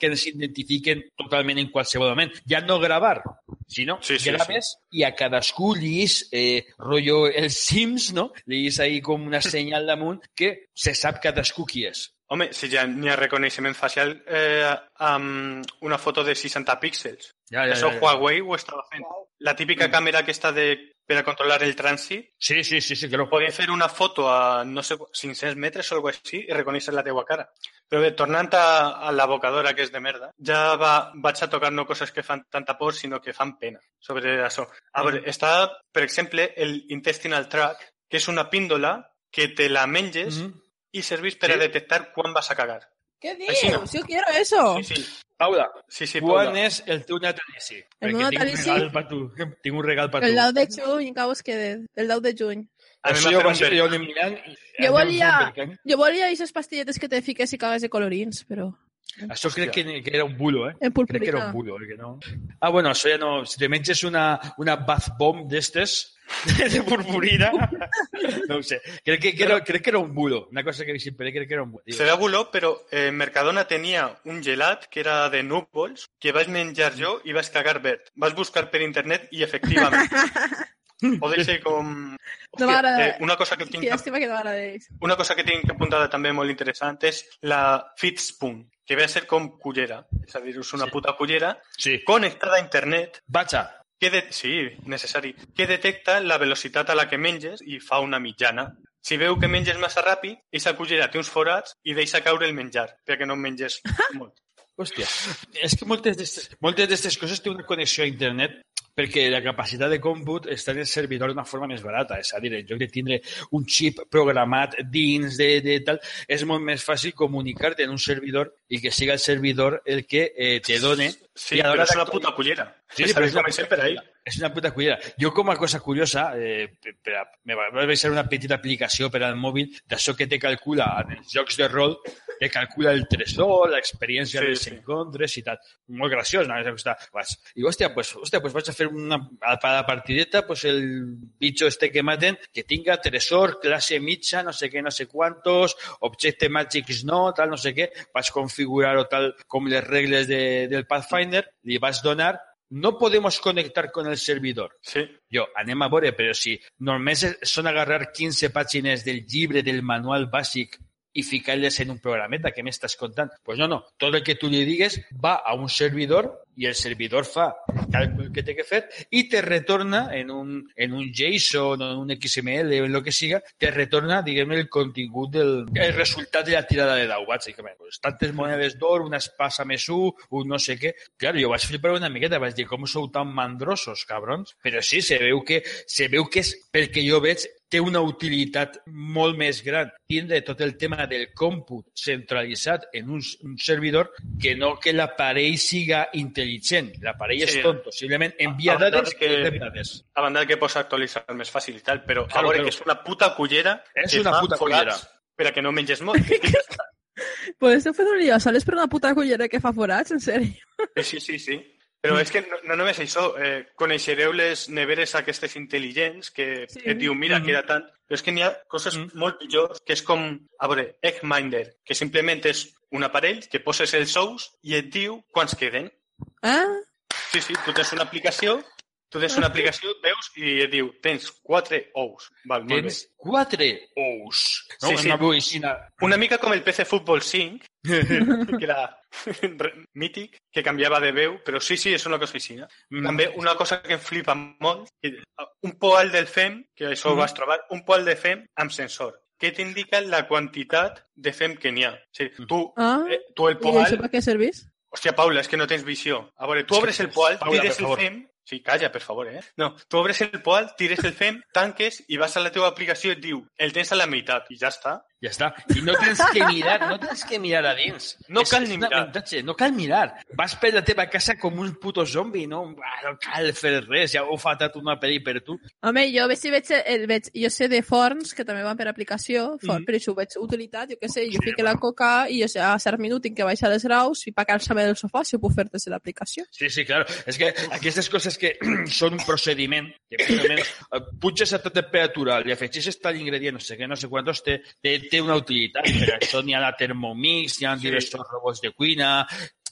que ens identifiquen totalment en qualsevol moment. Ja no gravar, sinó Sí, sí, graves i a cadascú li és eh, rotllo els Sims, no? Li és ahí com una senyal damunt que se sap cadascú qui és. Home, si ja n'hi ha reconeixement facial eh, amb una foto de 60 píxels. Ja, ja, Això ja, ja. Huawei ho estava fent. La típica càmera aquesta de, per a controlar el trànsit, Sí, sí, sí, sí, claro. podia fer una foto a, no sé, 500 metres o alguna així i reconèixer la teua cara. Però bé, tornant a, a l'abocadora que és de merda, ja va, vaig a tocar no coses que fan tanta por, sinó que fan pena sobre això. A veure, està, per exemple, el intestinal tract, que és una píndola que te la menges i serveix per a Sí. detectar quan vas a cagar. ¿Qué Així no. dices? Yo quiero eso. Sí, sí. Paula, Sí, sí, quan Paula. és el teu natalici? El Perquè meu tinc natalici? un regal per tu. Tinc un regal per tu. El 10 de juny, que vos quede. El 10 de juny. A mi Això m'ha jo fet va un mirant... Jo volia, jo volia aquestes pastilletes que te fiques i cagues de colorins, però Això crec que, que era un bulo, eh? en Crec que era un bulo, eh? Que no... Ah, bueno, això ja no... Si te menges una, una bath bomb d'estes, *laughs* de purpurina, *laughs* no ho sé. Crec que, que era, crec que era un bulo. Una cosa que ahí, crec que era un bulo. Serà buló, però eh, Mercadona tenia un gelat que era de núvols que vaig menjar jo i vaig cagar verd. Vas buscar per internet i efectivament. *laughs* Pot ser com... No m'agrada. eh, una, cosa que tinc, Que llàstima que no una cosa que tinc apuntada també molt interessant és la Fitspoon, que ve a ser com cullera. És a dir, és una Sí. puta cullera Sí. connectada a internet Vaja. que de... sí, necessari, que detecta la velocitat a la que menges i fa una mitjana. Si veu que menges massa ràpid, aquesta cullera té uns forats i deixa caure el menjar, perquè no en menges *laughs* molt. Hòstia, és que moltes d'estes coses té una connexió a internet perquè la capacitat de còmput està en el servidor d'una forma més barata. És a dir, en lloc de tindre un xip programat dins de, de tal, és molt més fàcil comunicar-te en un servidor i que siga el servidor el que eh, te done. Sí, però és una puta cullera. Sí, a però és una per ahí. cullera. És una puta cullera. Jo, com a cosa curiosa, eh, per a, me va, ser una petita aplicació per al mòbil d'això que te calcula en els jocs de rol, te calcula el tresor, l'experiència Sí, dels sí. encontres i tal. Molt graciós, no? I, hòstia, pues, hòstia, pues vaig a fer una, a la partideta, pues el bicho este que maten, que tinga tresor, classe mitja, no sé què, no sé quantos, objecte màgics no, tal, no sé què, vaig configurar-ho tal com les regles de, del Pathfinder, li vaig donar no podemos conectar con el servidor. Sí. Jo, anem a veure, però si només són agarrar 15 pàgines del llibre del manual bàsic i ficar-les en un programeta, què m'estàs contant? Pues no, no. Tot el que tu li digues va a un servidor i el servidor fa el càlcul que té que fer i te retorna en un, en un JSON o en un XML o en el que siga, te retorna, diguem el contingut del el resultat de la tirada de dau, bàsicament. Pues, tantes monedes d'or, una espasa més un, un no sé què. Claro, jo vaig flipar una miqueta, vaig dir, com sou tan mandrosos, cabrons? Però sí, se veu que, se veu que és, pel que jo veig, té una utilitat molt més gran tindre tot el tema del còmput centralitzat en un, un servidor que no que l'aparell siga intel·ligent. L'aparell Sí. és tonto, simplement envia A dades de que- i dades. A banda de que pots actualitzar més fàcil i tal, però Claro, a veure claro. que és una puta cullera És que una fa puta cullera. per a que no menges molt. *laughs* Pues esto fue un lío. ¿Sales per una puta cullera que fa forats? En serio? sí, sí, sí. Però és que no, no només això, eh, coneixereu les neveres aquestes intel·ligents que Sí. et diu, mira, Mhm. queda tant. Però és que n'hi ha coses Mhm. molt pitjors, que és com, a veure, Eggminder, que simplement és un aparell que poses els ous i et diu quants queden. Ah, Sí, sí, tu tens una aplicació, tu tens una aplicació, veus i et diu, tens quatre ous. Val, molt bé. Tens quatre ous. No? Sí, sí. Una boixina. Una mica com el PC Football 5, *laughs* que era mític, que canviava de veu, però sí, sí, és una cosa així. No? Mm. També una cosa que em flipa molt, que un poal del fem, que això ho Mm. vas trobar, un poal de fem amb sensor, que t'indica la quantitat de fem que n'hi ha. O sigui, tu, ah. eh, tu el I això poal... per què servís? Hòstia, Paula, és que no tens visió. A veure, tu obres el poal, Paula, tires el fem... Sí, calla, per favor, eh? No, tu obres el poal, tires el fem, tanques i vas a la teva aplicació i et diu el tens a la meitat i ja està. Ja està. I no tens que mirar, no tens que mirar a dins. No És- cal ni mirar. avantatge, No cal mirar. Vas per la teva casa com un puto zombi, no? Ah, No cal fer res, ja ho fa tot una peli per tu. Home, jo si veig, el, veig, jo sé de forns que també van per aplicació, for, Mhm. però això ho veig utilitat, jo què sé, jo fico la coca i jo sé, a cert minut tinc que baixar els graus i pa calçar-me del sofà si ho puc fer des de l'aplicació. Sí, sí, claro. És que aquestes coses que *clears throat* són un procediment, que més o menys eh, puges a tota temperatura, li afegeixes tal ingredient, no sé què, no sé quantos, té, té, té una utilitat. Per això n'hi ha la Thermomix, hi ha Sí. diversos robots de cuina...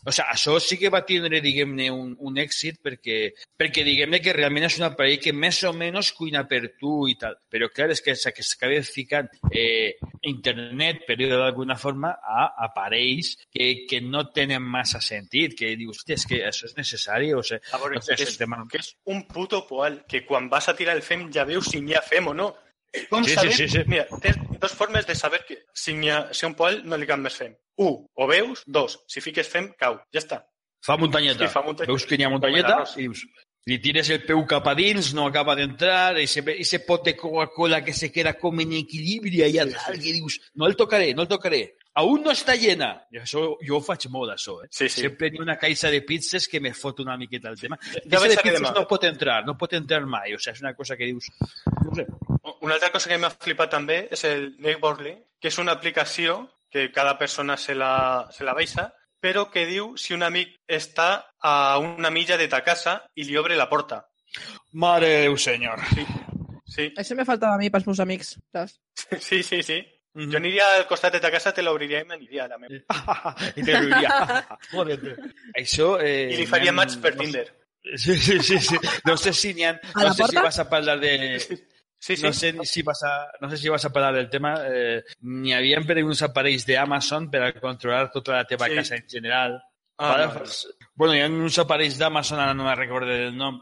O sigui, això sí que va tindre, diguem-ne, un, un èxit perquè, perquè diguem-ne, que realment és un aparell que més o menys cuina per tu i tal. Però, clar, és que, s'acaba ficant eh, internet, per dir-ho d'alguna forma, a aparells que, que no tenen massa sentit, que dius, hòstia, és que això és necessari, o sigui, A veure, no sé, és que és un puto poal, que quan vas a tirar el fem ja veus si n'hi ha fem o no. Com Sí, sí, sabem? sí, sí. Mira, tens dos formes de saber que si, ha, si un poal no li cap més fem. Un, o veus, dos, si fiques fem, cau. Ja està. Fa muntanyeta. Sí, fa muntanyeta. Veus que n'hi ha muntanyeta i dius, li tires el cap a dins, no acaba d'entrar, i ese, ese pot de Coca-Cola que se queda com en equilibri allà Sí, dalt, sí. que dius, no el tocaré, no el tocaré. Aún no està llena. Això, jo ho faig molt, això, eh? Sí, sí. Sempre n'hi ha una caixa de pizzas que me fot una miqueta el tema. Ja Caixa de pizzas demà. no pot entrar, no pot entrar mai. O sigui, és una cosa que dius... No sé. Una altra cosa que m'ha flipat també és el Neighborly, que és una aplicació que cada persona se la, se la baixa, però que diu si un amic està a una milla de ta casa i li obre la porta. Mare de Déu, senyor. Sí, Això me faltava a mi pels meus amics, saps? sí, sí, sí. Mhm. Jo aniria al costat de ta casa, te l'obriria i m'aniria a la meva. *laughs* I te. *laughs* Joder. Això... Eh, I li faria match per Tinder. Sí, sí, sí, sí. No sé si n'hi ha... No sé si vas a parlar de... Sí, sí. No sé si vas a, no sé si vas a parlar del tema. Eh, N'hi havia per uns aparells d'Amazon per a controlar tota la teva Sí. casa en general. Ah, Vale? no, no. Bueno, hi ha uns aparells d'Amazon, ara no me'n recordo el nom,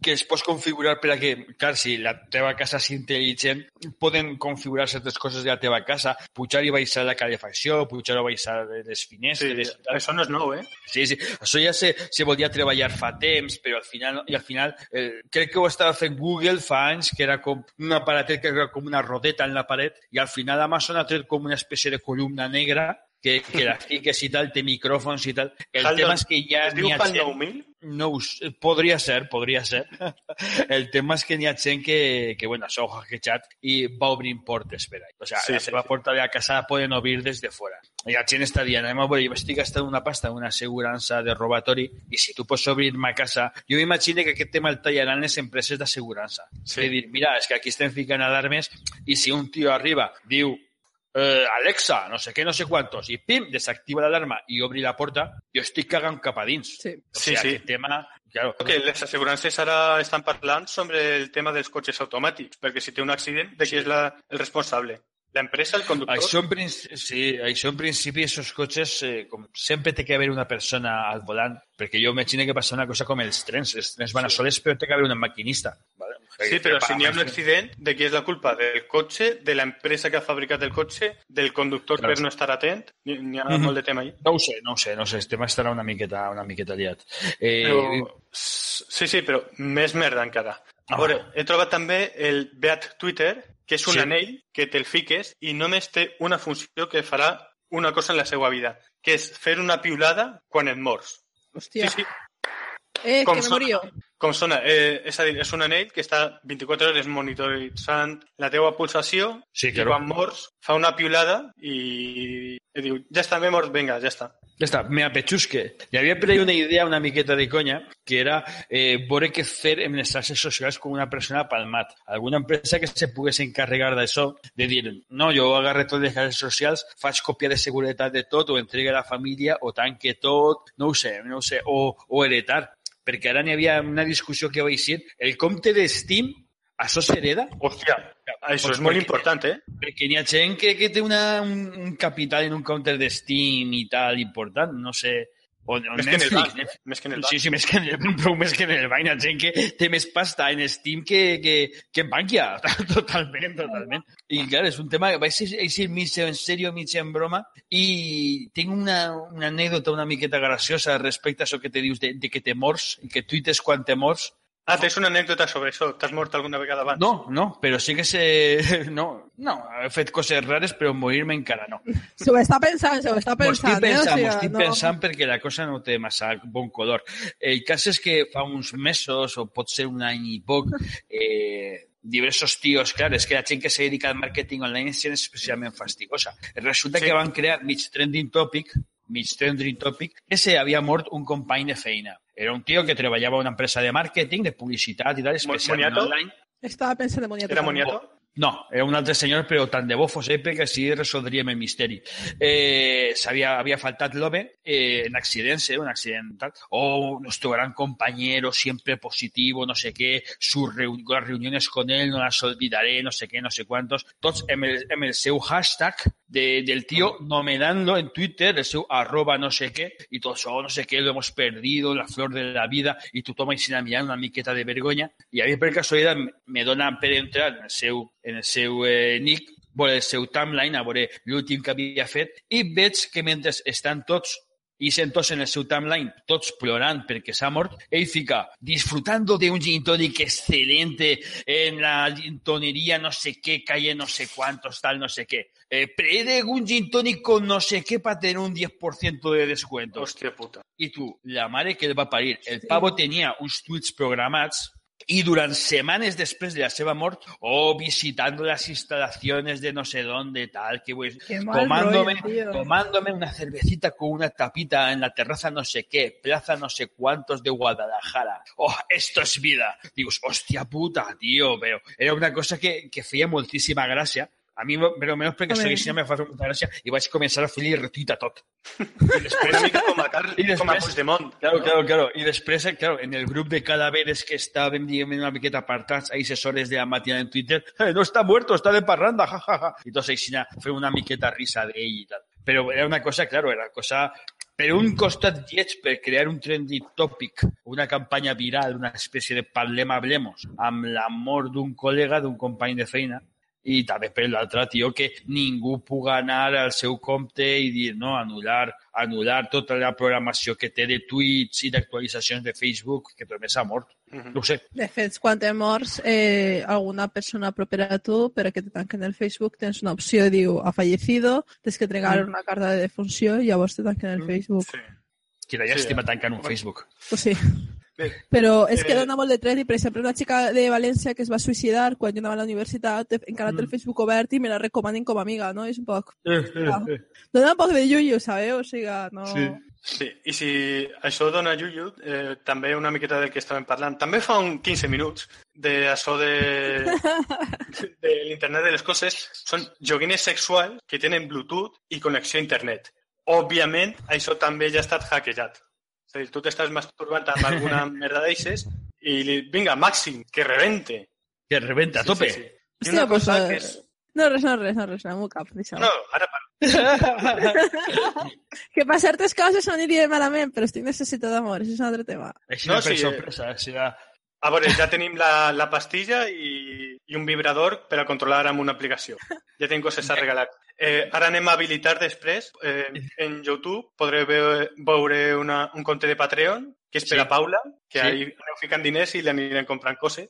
que es pots configurar per a que, clar, si la teva casa és intel·ligent, poden configurar certes coses de la teva casa, pujar i baixar la calefacció, pujar o baixar les Sí, finestres, tal. això no és nou, eh? Sí, sí, això ja se, se volia treballar fa temps, però al final, i al final eh, crec que ho estava fent Google fa anys, que era com un aparatet que era com una rodeta en la paret, i al final Amazon ha tret com una espècie de columna negra que, que la fiques i tal, té micròfons i tal. El tema és que Es diu n'hi ha PAL gent... 9000? No ho sé, podria ser, podria ser. *laughs* El tema és que n'hi ha gent que, que bueno, s'ha hackejat i va obrint portes per ahí. O sigui, Sí, la sí, seva sí. porta de la casa poden obrir des de fora. I la gent està dient, veure, jo estic gastant una pasta en una assegurança de robatori i si tu pots obrir ma casa... Jo m'imagino que aquest tema el tallaran les empreses d'assegurança. Sí. Sí. dir, mira, és que aquí estem ficant alarmes i si un tio arriba, diu eh, Alexa, no sé què, no sé quantos, i pim, desactiva la porta, jo estic cagant cap a dins. Sí. O Sí, sigui, sí. aquest tema... Claro, Que les assegurances ara estan parlant sobre el tema dels cotxes automàtics, perquè si té un accident, de qui és la, el responsable? L'empresa, el conductor? Això en, principi, sí, això en principi, esos cotxes, eh, com sempre té que haver una persona al volant, perquè jo imagino que passa una cosa com els trens, els trens van a soles, però té que haver un maquinista. Vale? Sí, però si n'hi ha un accident, de qui és la culpa? Del cotxe, de l'empresa que ha fabricat el cotxe, del conductor Clar. per no estar atent? N'hi n'hi ha Mhm. molt de tema ahí. No ho sé, no ho sé, no ho sé, el tema estarà una miqueta, una miqueta liat. Eh, Però, sí, sí, però més merda encara. A Ah. veure, he trobat també el Beat Twitter, que és un Sí. anell que te'l fiques i només té una funció que farà una cosa en la seva vida, que és fer una piulada quan et mors. Hòstia. Sí, sí, Eh, Com que me sona? Com sona. Eh, és a dir, és un anell que està 24 hores monitoritzant la teua pulsació Sí, i claro. quan mors fa una piulada i, i diu, ja està, m'he mort, vinga, ja està. Ja està, me apetxusque. Hi havia per ahí una idea una miqueta de conya, que era eh, veure què fer en les xarxes socials com una persona palmat. Alguna empresa que se pogués encarregar d'això, de dir, no, jo agarre totes les xarxes socials, faig còpia de seguretat de tot, o entregue a la família, o tanque tot, no ho sé, no ho sé, o, o heretar. Perquè ara n'hi havia una discussió que va eixir, el compte de Steam, això s'hereda? Hòstia, això Pues és molt important, eh? Perquè n'hi ha gent que, que té una, un, un capital en un counter de Steam i tal important, no sé... O, o Més que en el Netflix, banc, Netflix. més que en el Sí, banc. sí, més que en el, prou més que en el banc. Gent que té més pasta en Steam que, que, que en Bankia. *laughs* Totalment, totalment. I, clar, és un tema que va ser, ser mig en sèrio, mig en broma, i tinc una, una anècdota una miqueta graciosa respecte a això que te dius de, de que te mors, i que tuites quan te mors, Ah, tens una anècdota sobre això. T'has mort alguna vegada abans? No, no, però sí que sé... *laughs* No, no, he fet coses rares, però morir-me encara no. Se ho està pensant, se ho està M'ho estic pensant. eh? O sigui, m'ho estic no- pensant perquè la cosa no té massa bon color. El cas és que fa uns mesos, o pot ser un any i poc, *laughs* eh, diversos tios, clar, és que la gent que se dedica al màrqueting online és especialment fastigosa. Resulta Sí. que van crear mig trending topic, mig trending topic, que se havia mort un company de feina. Era un tio que treballava a una empresa de màrqueting, de publicitat i tal, especialment online. Estava pensant en Moniato. Era. Moniato? No, era un altre senyor, però tant de bo ell perquè així resoldríem el misteri. Eh, s'havia havia faltat eh, en accidents, un accident tal. O nuestro gran compañero, siempre positivo, no sé qué, sus las reuniones con él no las olvidaré, no sé qué, no sé cuántos. Tots amb el, seu hashtag de, del tío nomenant-lo en Twitter, el seu arroba no sé què, i tots, oh, no sé què, lo hemos perdido, la flor de la vida, i tothom així mirant una miqueta de vergonya. I a mi, per casualitat, me dona per entrar en el seu, en el seu eh, nick, veure el seu timeline, a veure l'últim que havia fet, i veig que mentre estan tots i sent tots en el seu timeline, tots plorant perquè s'ha mort, ell fica disfrutando de un gin tonic excelente en la gintonería no sé qué, calle no sé cuántos, tal, no sé qué. Eh, pide un gin tonic con no sé qué para tener un 10% de descuento. Hòstia puta. I tu, la mare que el va parir. El pavo tenia uns tuits programats i durant setmanes després de la seva mort, oh, visitando las instalaciones de no sé dónde, tal, que mal tomándome, rollo, tío. tomándome una cervecita con una tapita en la terraza no sé qué, plaza no sé cuántos de Guadalajara. Oh, esto es vida. Dius, hòstia puta, tío, però era una cosa que, que feia moltíssima gràcia. A mi, però menys perquè Home. segueixia me fa gràcia i vaig començar a fer-li retuit a tot. I Una mica com a, Carl, I després- com a Puigdemont. Claro, no? claro, claro. Y después, eh, claro, en el grupo de cadáveres que estaban, digamos, una miqueta apartats, hay sesores de la mañana en Twitter, "Eh, no está muerto, está de parranda, jajaja. Y entonces, sí, ya, fue una miqueta risa de ell y tal. Pero era una cosa, claro, era cosa... Pero un costat lleig per crear un trendy topic, una campanya viral, una espècie de parlem hablemos, amb la mort d'un col·lega, d'un company de feina, i també per l'altre, tio, que ningú puga anar al seu compte i dir, no, anul·lar, anul·lar tota la programació que té de tuits i d'actualitzacions de Facebook, que també s'ha mort. Mhm. No ho sé. De fet, quan te mors eh, alguna persona propera a tu, per a que te tanquen el Facebook, tens una opció, diu, ha fallecido, tens que entregar una carta de defunció i llavors te tanquen el Facebook. Sí. Quina Sí, llàstima eh? tancant un Facebook. Pues sí. Però és que Eh, dona molt de tret i, per exemple, una xica de València que es va suïcidar quan jo anava a la universitat té- encara té el Facebook obert i me la recomanen com a amiga, no? És un poc... Dona un poc de yuyu, sabeu? O sigui, no... Sí. Sí, i si això dona yuyu, eh, també una miqueta del que estàvem parlant. També fa un 15 minuts de això de, *laughs* de l'internet de les coses. Són joguines sexuals que tenen Bluetooth i connexió a internet. Òbviament, això també ja ha estat hackejat. És a dir, tu t'estàs masturbant amb alguna *laughs* merda d'eixes i li, vinga, màxim, que rebente. Que rebenta, a tope. Sí, sí, pues, cosa eh, que és... No, res, no, res, no, res, no, cap, *laughs* deixa No, ara parlo. Que per certes coses no aniria malament, però estic necessitat d'amor, això és un altre tema. Així No, no, sí, eh. sorpresa, així de... A veure, ja tenim la, la pastilla i, i un vibrador per a controlar amb una aplicació. Ja tenim coses a regalar. Eh, ara anem a habilitar després. Eh, en YouTube podreu veure, una, un compte de Patreon, que és per Sí. a Paula, que Sí. ahí aneu ficant diners i li anirem comprant coses.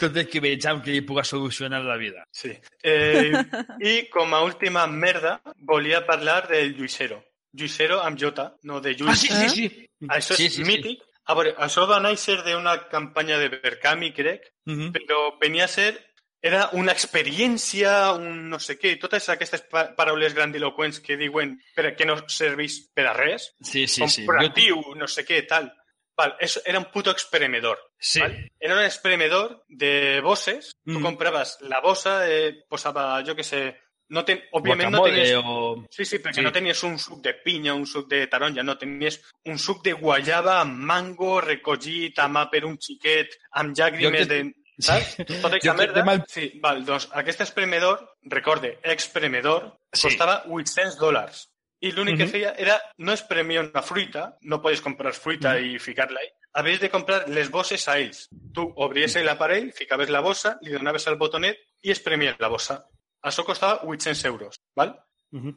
Tot el que vegem que li puga solucionar la vida. Sí. Eh, I com a última merda, volia parlar del Lluïsero. Lluïsero amb J, no de Lluís. Ah, sí, sí, sí. Això és sí, sí, mític. A veure, això va néixer d'una campanya de Berkami, crec, Sí. Mhm. però venia a ser era una experiència, un no sé què, totes aquestes pa paraules grandiloquents que diuen per, que no serveix per a res, Sí, sí, sí. no sé què, tal. Val, eso era un puto espremedor. Sí. Era un espremedor de bosses. Tu Mm. compraves la bossa, eh, posava, jo que sé, no ten, òbviament no Guacamole tenies... o... Sí, sí, perquè Sí. no tenies un suc de pinya, un suc de taronja, no, tenies un suc de guayaba amb mango recollit a mà per un xiquet, amb llàgrimes que- de... Saps? *laughs* Tota aquesta que merda. mal- Sí, val, doncs aquest espremedor, recorde, expremedor, Sí. costava 800 dòlars. I l'únic que feia era no espremia una fruita, no podes comprar fruita i ficar-la ahí, havies de comprar les bosses a ells. Tu obries l'aparell, ficaves la bossa, li donaves el botonet i espremies la bossa. Això costava 800 euros, val?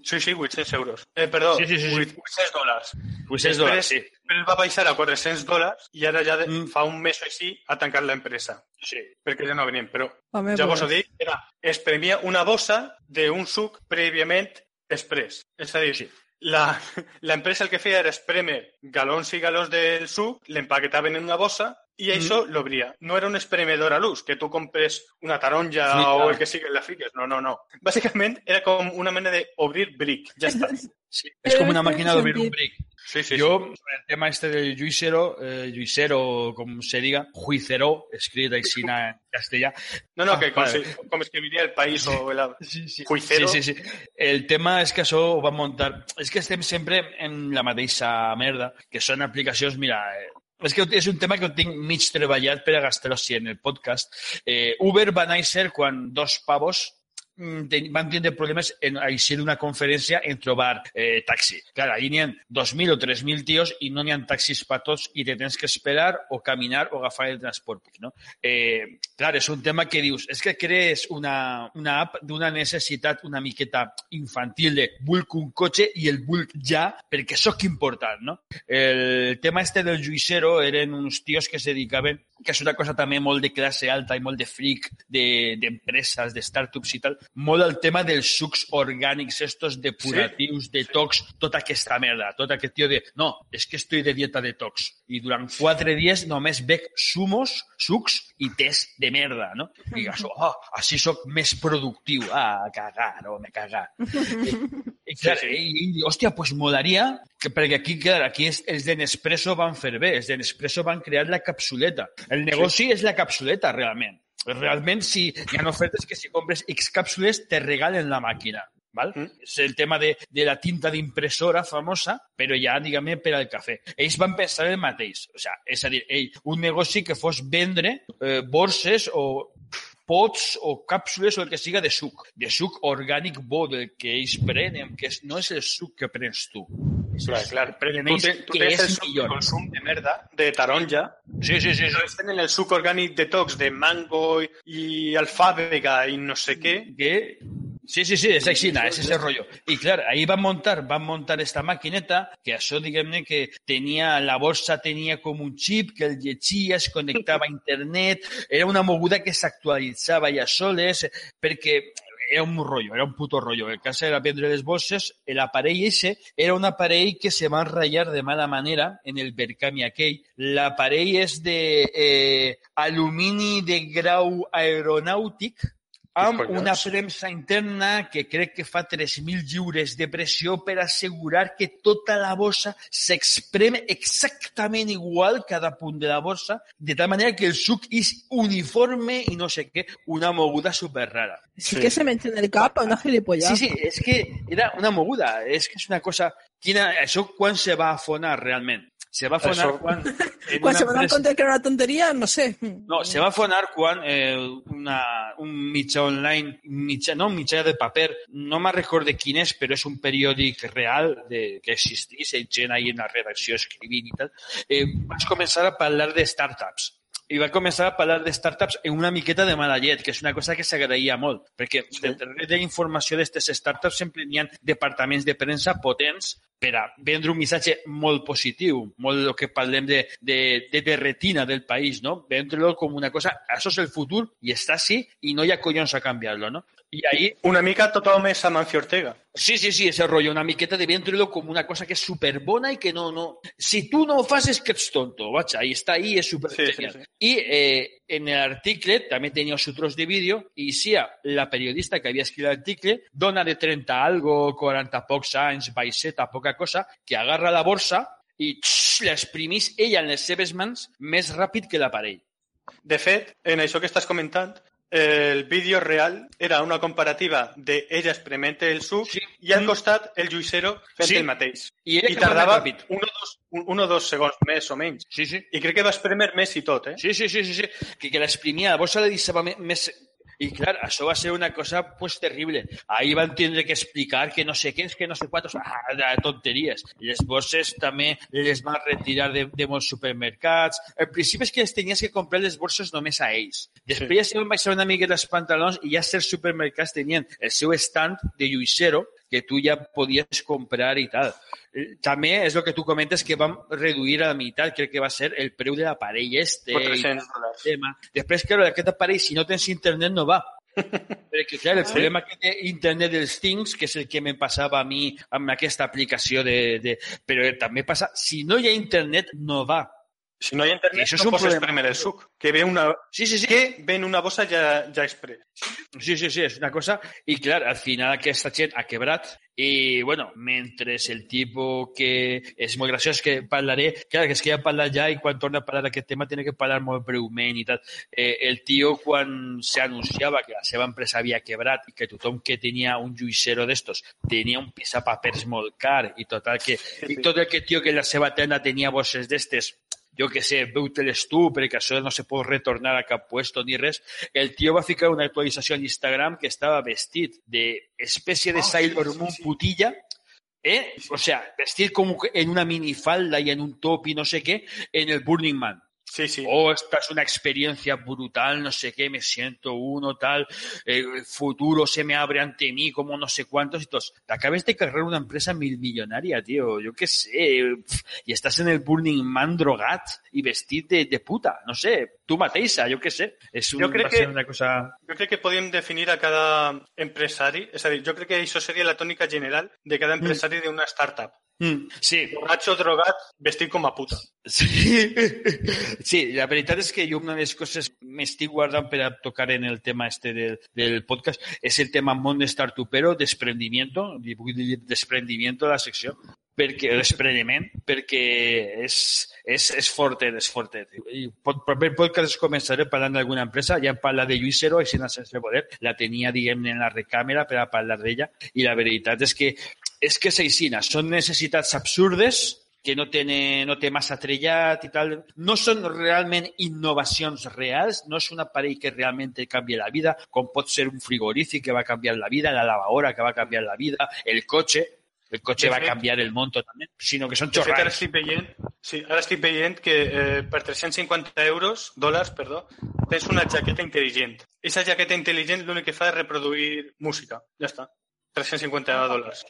Sí, sí, 800 euros. Eh, perdó, Sí, sí, sí, sí. 800 dòlars. Pues és dòlars, sí. Després va baixar a 400 dòlars i ara ja de, Mm. fa un mes o així ha tancat l'empresa. sí. Perquè ja no venien, però Home, ja vos ho dic, era, es premia una bossa d'un suc prèviament express. És a dir, Sí. La, *laughs* l'empresa el que feia era espremer galons i galons del suc, l'empaquetaven en una bossa Mm. i això l'obria. No era un espremedor a l'ús, que tu compres una taronja o el que sigui, la fiques. No, no, no. Bàsicament era com una mena d'obrir bric. Ja està. *laughs* Sí, és com una màquina d'obrir un bric. Sí, sí, Yo, sobre el tema este del juicero, eh, juicero, como se diga, juicero, escrito *laughs* així en castellà. No, no, Ah, que com, vale. si, com escribiria el país o el... Sí, sí. Juicero. Sí, sí, sí. El tema és que això ho va muntar... És que estem sempre en la mateixa merda, que són aplicacions, mira... Eh, és que és un tema que ho tinc mig treballat per a gastar-ho sí, en el podcast. Eh, Uber va néixer quan dos pavos van tindre problemes en així d'una conferència en trobar eh, taxi. Clar, allí n'hi ha 2.000 o 3.000 tios i no n'hi ha taxis per tots i te tens que esperar o caminar o agafar el transport públic, no? Eh, clar, és un tema que dius, és que crees una, una app d'una necessitat una miqueta infantil de vull un cotxe i el vull ja perquè sóc important, no? El tema este del juicero eren uns tios que se dedicaven, que és una cosa també molt de classe alta i molt de de- d'empreses, de, startups i tal, molt el tema dels sucs orgànics, estos depuratius, detox, tota aquesta merda, tot aquest tio de, no, és que estoy de dieta detox i durant quatre dies només bec sumos, sucs i tés de merda, no? I això, oh, així sóc més productiu. Ah, a cagar, no, me cagar. *laughs* Sí, sí. i, i, hòstia, pues molaria, que, perquè aquí, clar, aquí és, els de Nespresso van fer bé, els de Nespresso van crear la capsuleta. El negoci és la capsuleta, realment. Realment, si hi ha ofertes que si compres X càpsules te regalen la màquina. Val? Mm. És el tema de, de la tinta d'impressora famosa, però ja, diguem per al cafè. Ells van pensar el mateix. O sea, és a dir, ell, un negoci que fos vendre eh, borses o pots o càpsules o el que siga de suc, de suc orgànic bo del que ells prenen, que no és el suc que prens tu. Clar, el clar. prenen Tu, ten, tu que tens el és suc de millor. consum de merda, de taronja, Sí, sí, sí. sí. Tenen el suc orgànic detox de mango i alfàbega i no sé què. que Sí, sí, sí, és així, és ese rollo. I clar, ahí van montar, van montar esta maquineta, que això, diguem-ne, que tenia, la borsa tenia com un xip, que el llegia, es connectava a internet, era una moguda que s'actualitzava ja soles, perquè era un rotllo, era un puto rotllo. El cas era prendre les bosses, l'aparell ese era un aparell que se va ratllar de mala manera en el Berkami aquell. L'aparell és de eh, alumini de grau aeronàutic, amb una premsa interna que crec que fa 3.000 lliures de pressió per assegurar que tota la bossa s'expreme exactament igual cada punt de la bossa, de tal manera que el suc és uniforme i no sé què, una moguda super rara. Sí, Sí. que se mete en el cap a una gilipollas. Sí, sí, és que era una moguda, és que és una cosa... Quina, això quan se va afonar realment? Se va afonar Això- quan... *laughs* en Quan una se van a empresa- contar que era una tonteria, no sé. no, se va afonar quan eh, una, un mitjà online, un mitjà, no un mitjà de paper, no me'n recordo quin és, però és un periòdic real de, que existís, hi gent ahí en la redacció escrivint i tal, eh, vaig començar a parlar de startups i va començar a parlar de startups en una miqueta de mala llet, que és una cosa que s'agraïa molt, perquè sí. darrere de la informació d'aquestes startups sempre hi ha departaments de premsa potents per a vendre un missatge molt positiu, molt el que parlem de, de, de, de retina del país, no? Vendre-lo com una cosa, això és el futur i està així i no hi ha collons a canviar-lo, no? I ahí Una mica tothom és Amancio Ortega. Sí, sí, sí, ese rollo, una miqueta de vendre-lo com una cosa que és superbona i que no, no... Si tu no ho fas és que ets tonto, vaja, i està ahí, és super Sí, sí, sí. I eh, en l'article també tenia su tros de vídeo i sia la periodista que havia escrit l'article, dona de 30 algo, 40 pocs anys, baixeta, poca cosa, que agarra la borsa i tx, l'exprimís ella en les seves mans més ràpid que l'aparell. De fet, en això que estàs comentant, el vídeo real era una comparativa de ella experimente el suc Sí. i al costat el juicero fent Sí. el mateix. I I tardava un o, dos, un, o dos segons més o menys. Sí, sí. I crec que va espremer més i tot, eh? Sí, sí, sí, sí, sí. Que, que l'exprimia, la bossa la deixava més... I clar, això va ser una cosa pues, terrible. Ahí van tindre que explicar que no sé què, que no sé quantos... Ah, de tonteries. Les bosses també les van retirar de, de molts supermercats. El principi és que les tenies que comprar les bosses només a ells. Després ja se van baixar una miqueta els pantalons i ja certs supermercats tenien el seu stand de lluïsero que tú ya podías comprar y tal. Eh, També és el que tu comentes que vam reduir a la meitat, crec que va ser el preu de l'aparell este. Por i 300 dólares. tema. Després, claro, aquest aparell, si no tens internet, no va. *laughs* Perquè, clar, el problema que té internet dels Things, que és el que me passava a mi amb aquesta aplicació de... de... Però també passa, si no hi ha internet, no va. Si no hay internet, Eso es no un puedes problema. exprimir el suc. Que ve una, Sí, sí, sí. que ve en una bossa ja, ja express. Sí, sí, sí, és una cosa... I, clar, al final aquesta gent ha quebrat i, bueno, mentre el tipus que és molt graciós que parlaré, clar, que és que ja he parlat ja i quan torna a parlar d'aquest tema tiene que parlar molt breument i tal. Eh, el tio, quan s'anunciava que la seva empresa havia quebrat i que tothom que tenia un lluissero d'estos tenia un pisapapers molt car i total que... I tot el que tio que la seva tenda tenia bosses d'estes jo que sé, veu-te-les tu, perquè això no se pot retornar a cap puesto ni res, el tio va ficar una actualització en Instagram que estava vestit de espècie de Ah, Sailor sí, sí, Moon sí. putilla, ¿eh? O sea, vestit como en una minifalda y en un top y no sé qué, en el Burning Man. Sí, sí. Oh, esta es una experiencia brutal, no sé qué, me siento uno, tal, eh, el futuro se me abre ante mí, como no sé cuántos y todos. Te acabas de cargar una empresa mil millonaria, tío, yo qué sé, y estás en el Burning Man drogat y vestit de, de puta, no sé, tú mateixa, yo qué sé. Es un, Yo creo a que- una cosa... Jo crec que podíem definir a cada empresari, és a dir, jo crec que això seria la tònica general de cada empresari d'una startup. Mm, sí, Borratxo, drogat, vestit com a puta. Sí. *laughs* sí, la veritat és que jo una de les coses m'estic guardant per a tocar en el tema este del, del podcast és el tema món startupero, desprendimiento, vull dir desprendimiento de la secció, perquè, despreniment, perquè és, és, és fortet, és fortet. I pot, proper podcast començaré parlant d'alguna empresa, ja em parla de Lluïsero, així no sense poder, la tenia, diguem en la recàmera per a parlar d'ella, i la veritat és que és que és aixina, són necessitats absurdes que no té, no té massa trellat i tal. No són realment innovacions reals, no és un aparell que realment te canvia la vida, com pot ser un frigorífic que va canviar la vida, la lavadora que va canviar la vida, el cotxe, el cotxe De va fet- canviar el món totalment, sinó que són ara xorrades. estic veient, sí, ara estic veient que eh, per 350 euros, dòlars, perdó, tens una jaqueta intel·ligent. Aquesta jaqueta intel·ligent l'únic que fa és reproduir música. Ja està. 350 dòlars.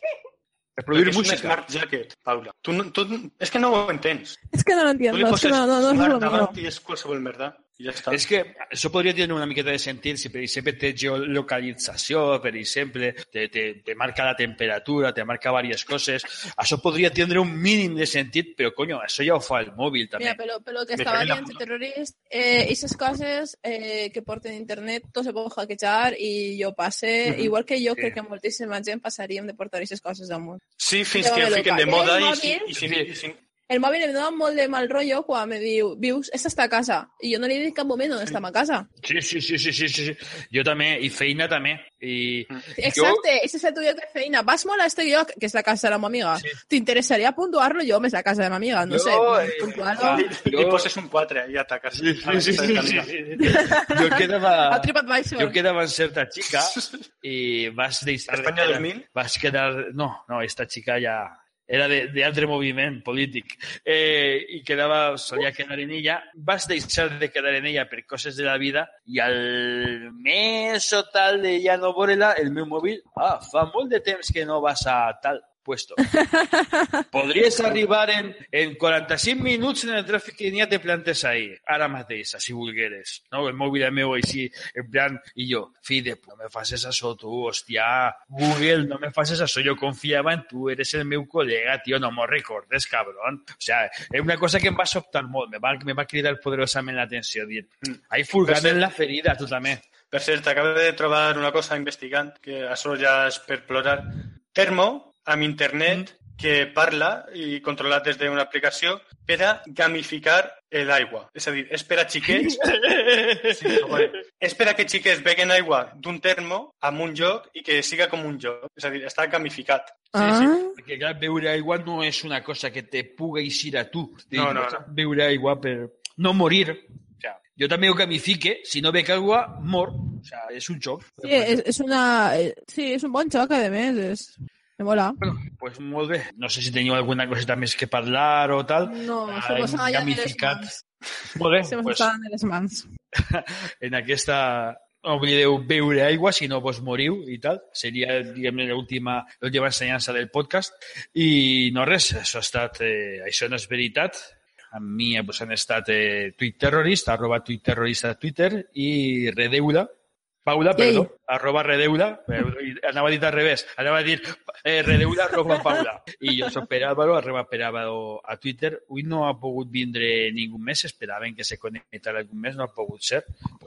Reproduir Perquè és música. smart jacket, Paula. Tu, no- tu, és que no ho entens. Es que no lo Tu li entiendo, es que poses no, no, no smart lo mío. davant i és qualsevol merda. I ja està. És que això podria tenir una miqueta de sentit si, per exemple, té geolocalització, per exemple, te, te, te marca la temperatura, te marca diverses coses. Això podria tindre un mínim de sentit, però, coño, això ja ho fa el mòbil, també. Mira, pero, pero lo que Me estaba cagué en la bien puta. terrorist, eh, esas cosas eh, que porten internet, todo se puede hackear y yo pasé, Ujú. igual que yo, Sí. creo que moltíssima gent passaríem de portar aquestes coses damunt. Sí, fins que ho fiquen de moda El i, si, mòbil- i, si, Sí. i si, El mòbil em dona molt de mal rollo quan me diu, vius, esta està a casa. I jo no li he dit en cap moment on estem a casa. Sí, sí, sí, sí, sí, sí. sí. Jo també, i feina també. I Exacte, ese és el tuyo de feina. Vas molt a este lloc, que és la casa de la meva amiga. Sí. T'interessaria puntuar-lo? Jo, és la casa de la meva amiga, no Jo, sé. eh, puntuar-lo. ah, li, li Jo- poses un 4 i atacas. Sí, sí, sí, sí, sí, sí. Jo quedava... *laughs* A TripAdvisor. Jo quedava amb certa xica *laughs* i vas Espanya quedar- 2000? Vas quedar... No, no, esta xica ja era de, de altre moviment polític. Eh, i quedava, solia quedar en ella. Vas deixar de quedar en ella per coses de la vida i al mes o tal de ja no veure-la el meu mòbil, ah, fa molt de temps que no vas a tal puesto. *laughs* Podries arribar en, en 45 minuts en el tràfic que n'hi ha te plantes ahí, ara mateix, si volgueres. No? El mòbil meu així, en plan, i jo, fill de no me faces això tu, hòstia, Google, no me faces això, jo confiava en tu, eres el meu col·lega, tio, no m'ho recordes, cabron. O sea, és una cosa que em va sobtar molt, me va, me va cridar poderosament l'atenció, dir, ai, furgant en la ferida, tu també. Per cert, acabo de trobar una cosa investigant, que això ja és per plorar. Termo, amb internet, que parla i controlat des d'una aplicació per a gamificar l'aigua. És a dir, és per a xiquets... *laughs* Sí, bueno, és per a que xiquets beguen aigua d'un termo amb un joc i que siga com un joc. És a dir, està gamificat. Sí, Ah, sí. Perquè clar, beure aigua no és una cosa que te puga eixir a tu. No, no, a Beure aigua per no morir. O sea, jo també ho gamifique, si no bec aigua, mor. O sea, és un joc. sí, és, és una... eh, Sí, és un bon xoc, a més. És... Me mola. Bueno, pues molt bé. No sé si teniu alguna coseta més que parlar o tal. No, Ah, se mos les gamificat. Molt bé, Se mos pues, de les mans. en aquesta no oblideu beure aigua si no vos moriu i tal. Seria, diguem l'última ensenyança del podcast. I no res, això ha estat... Eh, això no és veritat. Amb mi pues, han estat eh, Twitterrorist, arroba Twitterrorista a Twitter i Redeula, Paula, Ei. perdó, arroba Redeula, eh, anava a dir al revés, anava a dir eh, Redeula arroba Paula. I jo soc Per Álvaro, arroba Per Álvaro a Twitter. Avui no ha pogut vindre ningú més, esperaven que se connectara algun més, no ha pogut ser.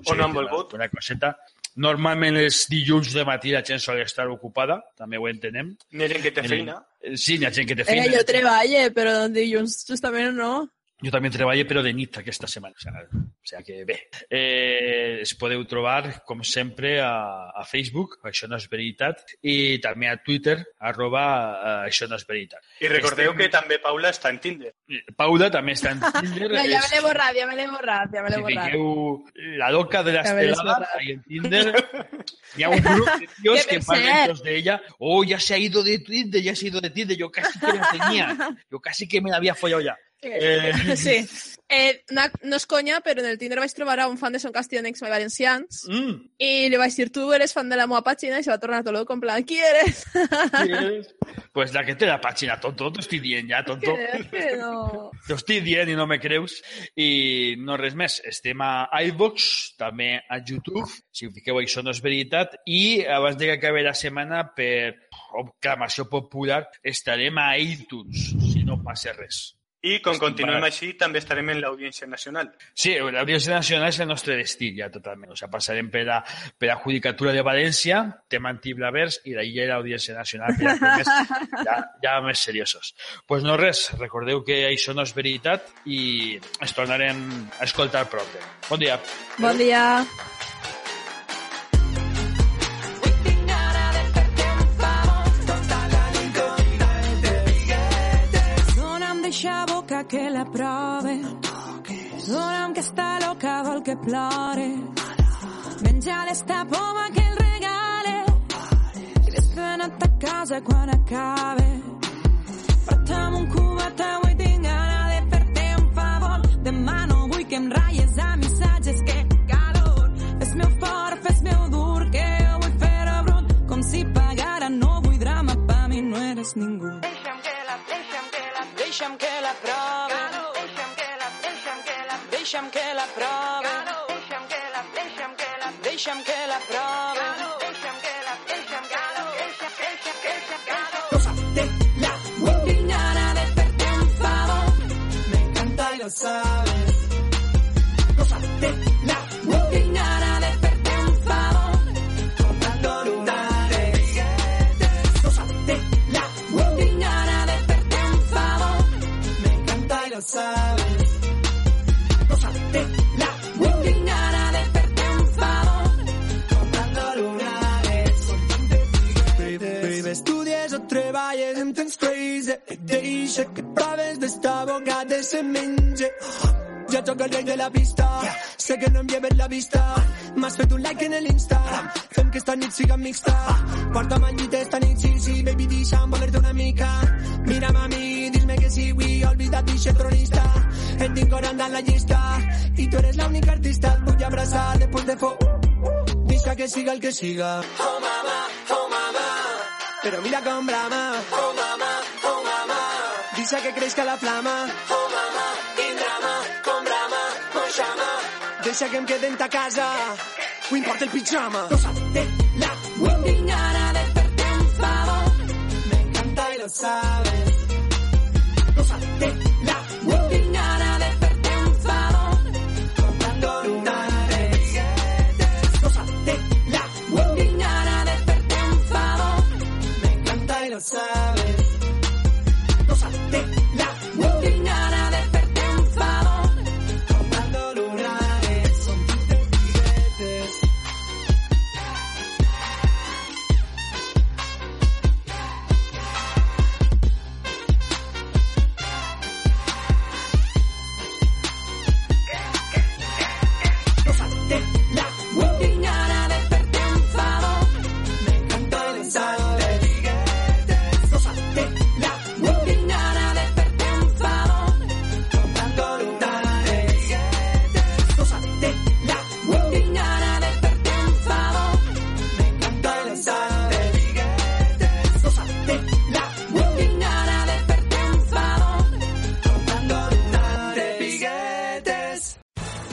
O no han una- volgut. Una coseta. Normalment els dilluns de matí la gent sol estar ocupada, també ho entenem. N'hi ha gent que té Eh, feina. Eh, Sí, hi ha gent que té Eh, feina. jo treballe, però dilluns justament no. Jo també treballo, però de nit aquesta setmana. O sigui, o sigui que bé. Eh, es podeu trobar, com sempre, a, a Facebook, Això no és veritat, i també a Twitter, arroba eh, Això no és veritat. I recordeu Estem- que també Paula està en Tinder. Paula també està en Tinder. *laughs* No, ja me l'he borrat, ja me l'he borrat, ja me l'he si borrat. fiqueu la loca de la Ja me l'he estelada borrat. ahí en Tinder, *laughs* hi ha un grup de tíos Que parlen de ella. Oh, ya se ha ido de Tinder, ya se ha ido de Tinder. Yo casi que la tenía. Yo casi que me la había follado ya. Eh, *laughs* Sí. *laughs* Eh, no, no és conya, però en el Tinder vaig trobar a un fan de Son Castellonex Valencians mm. i li vaig dir, tu eres fan de la meva pàgina i se va tornar tot loco, en plan, qui eres? *laughs* Pues la que te la página, tonto, te estoy dient ja, tonto. que no... T'ho estic dient i no me creus. I no res més, estem a iVox, també a YouTube, si fiqueu això no és veritat, i abans de que acabi la setmana, per aclamació popular, estarem a iTunes, si no passa res. I com Estic continuem parat. així, també estarem en l'Audiència Nacional. Sí, l'Audiència Nacional és el nostre destí, ja totalment. O sigui, passarem per la, per la Judicatura de València, tema antiblavers, i d'ahir l'Audiència Nacional, per a temes *laughs* ja, ja més seriosos. Doncs pues no res, recordeu que això no és veritat i ens tornarem a escoltar prop. Bon dia. Bon dia. Dona'm que la prove. Dona'm que està loca, vol que plore. Menja d'esta poma que el regale. I vés-te'n a ta casa quan acabe. Porta'm un cubet, avui tinc gana de fer-te un favor. Demà no vull que em ratlles a missatges, que calor. Fes-me fort, fes-me dur, que jo vull fer-ho brut. Com si pagara, no vull drama, pa mi no eres ningú. Deixa'm deixa'm que la prove. Deixa'm que la, deixa'm que la, deixa'm que la prove. Deixa'm que la, deixa'm que la, deixa'm que la prove. Deixa'm que la, deixa'm que la, deixa'm, deixa'm, deixa'm de un favor. Me encanta y lo sabes. Deixa que et proves d'esta boca de se menja. Ja sóc el rei de la pista, sé que no lleves la vista. M'has fet un like en l'Insta, fem que esta nit siga mixta. Porta'm al llit esta nit, sí, sí, baby, deixa'm voler-te una mica. Mira'm a mi, dis-me que sí, avui olvida't d'eixe tronista. Et tinc orant a la llista, i tu eres l'única artista. Et vull abraçar després de fo... Deixa que siga el que siga. Oh mama, oh mama, pero mira con brama. Oh mama, dice que crezca la flama. Oh mama, quin drama, con brama, con llama. Deixa que em quede en ta casa, no importa el pijama. Gózatela, Tinc gana de fer-te un favor. me encanta y lo sabes. Gózatela, Tinc gana de fer-te un favor. comprando lunares. Gózatela, Tinc gana de fer-te un favor. me encanta y lo sabes.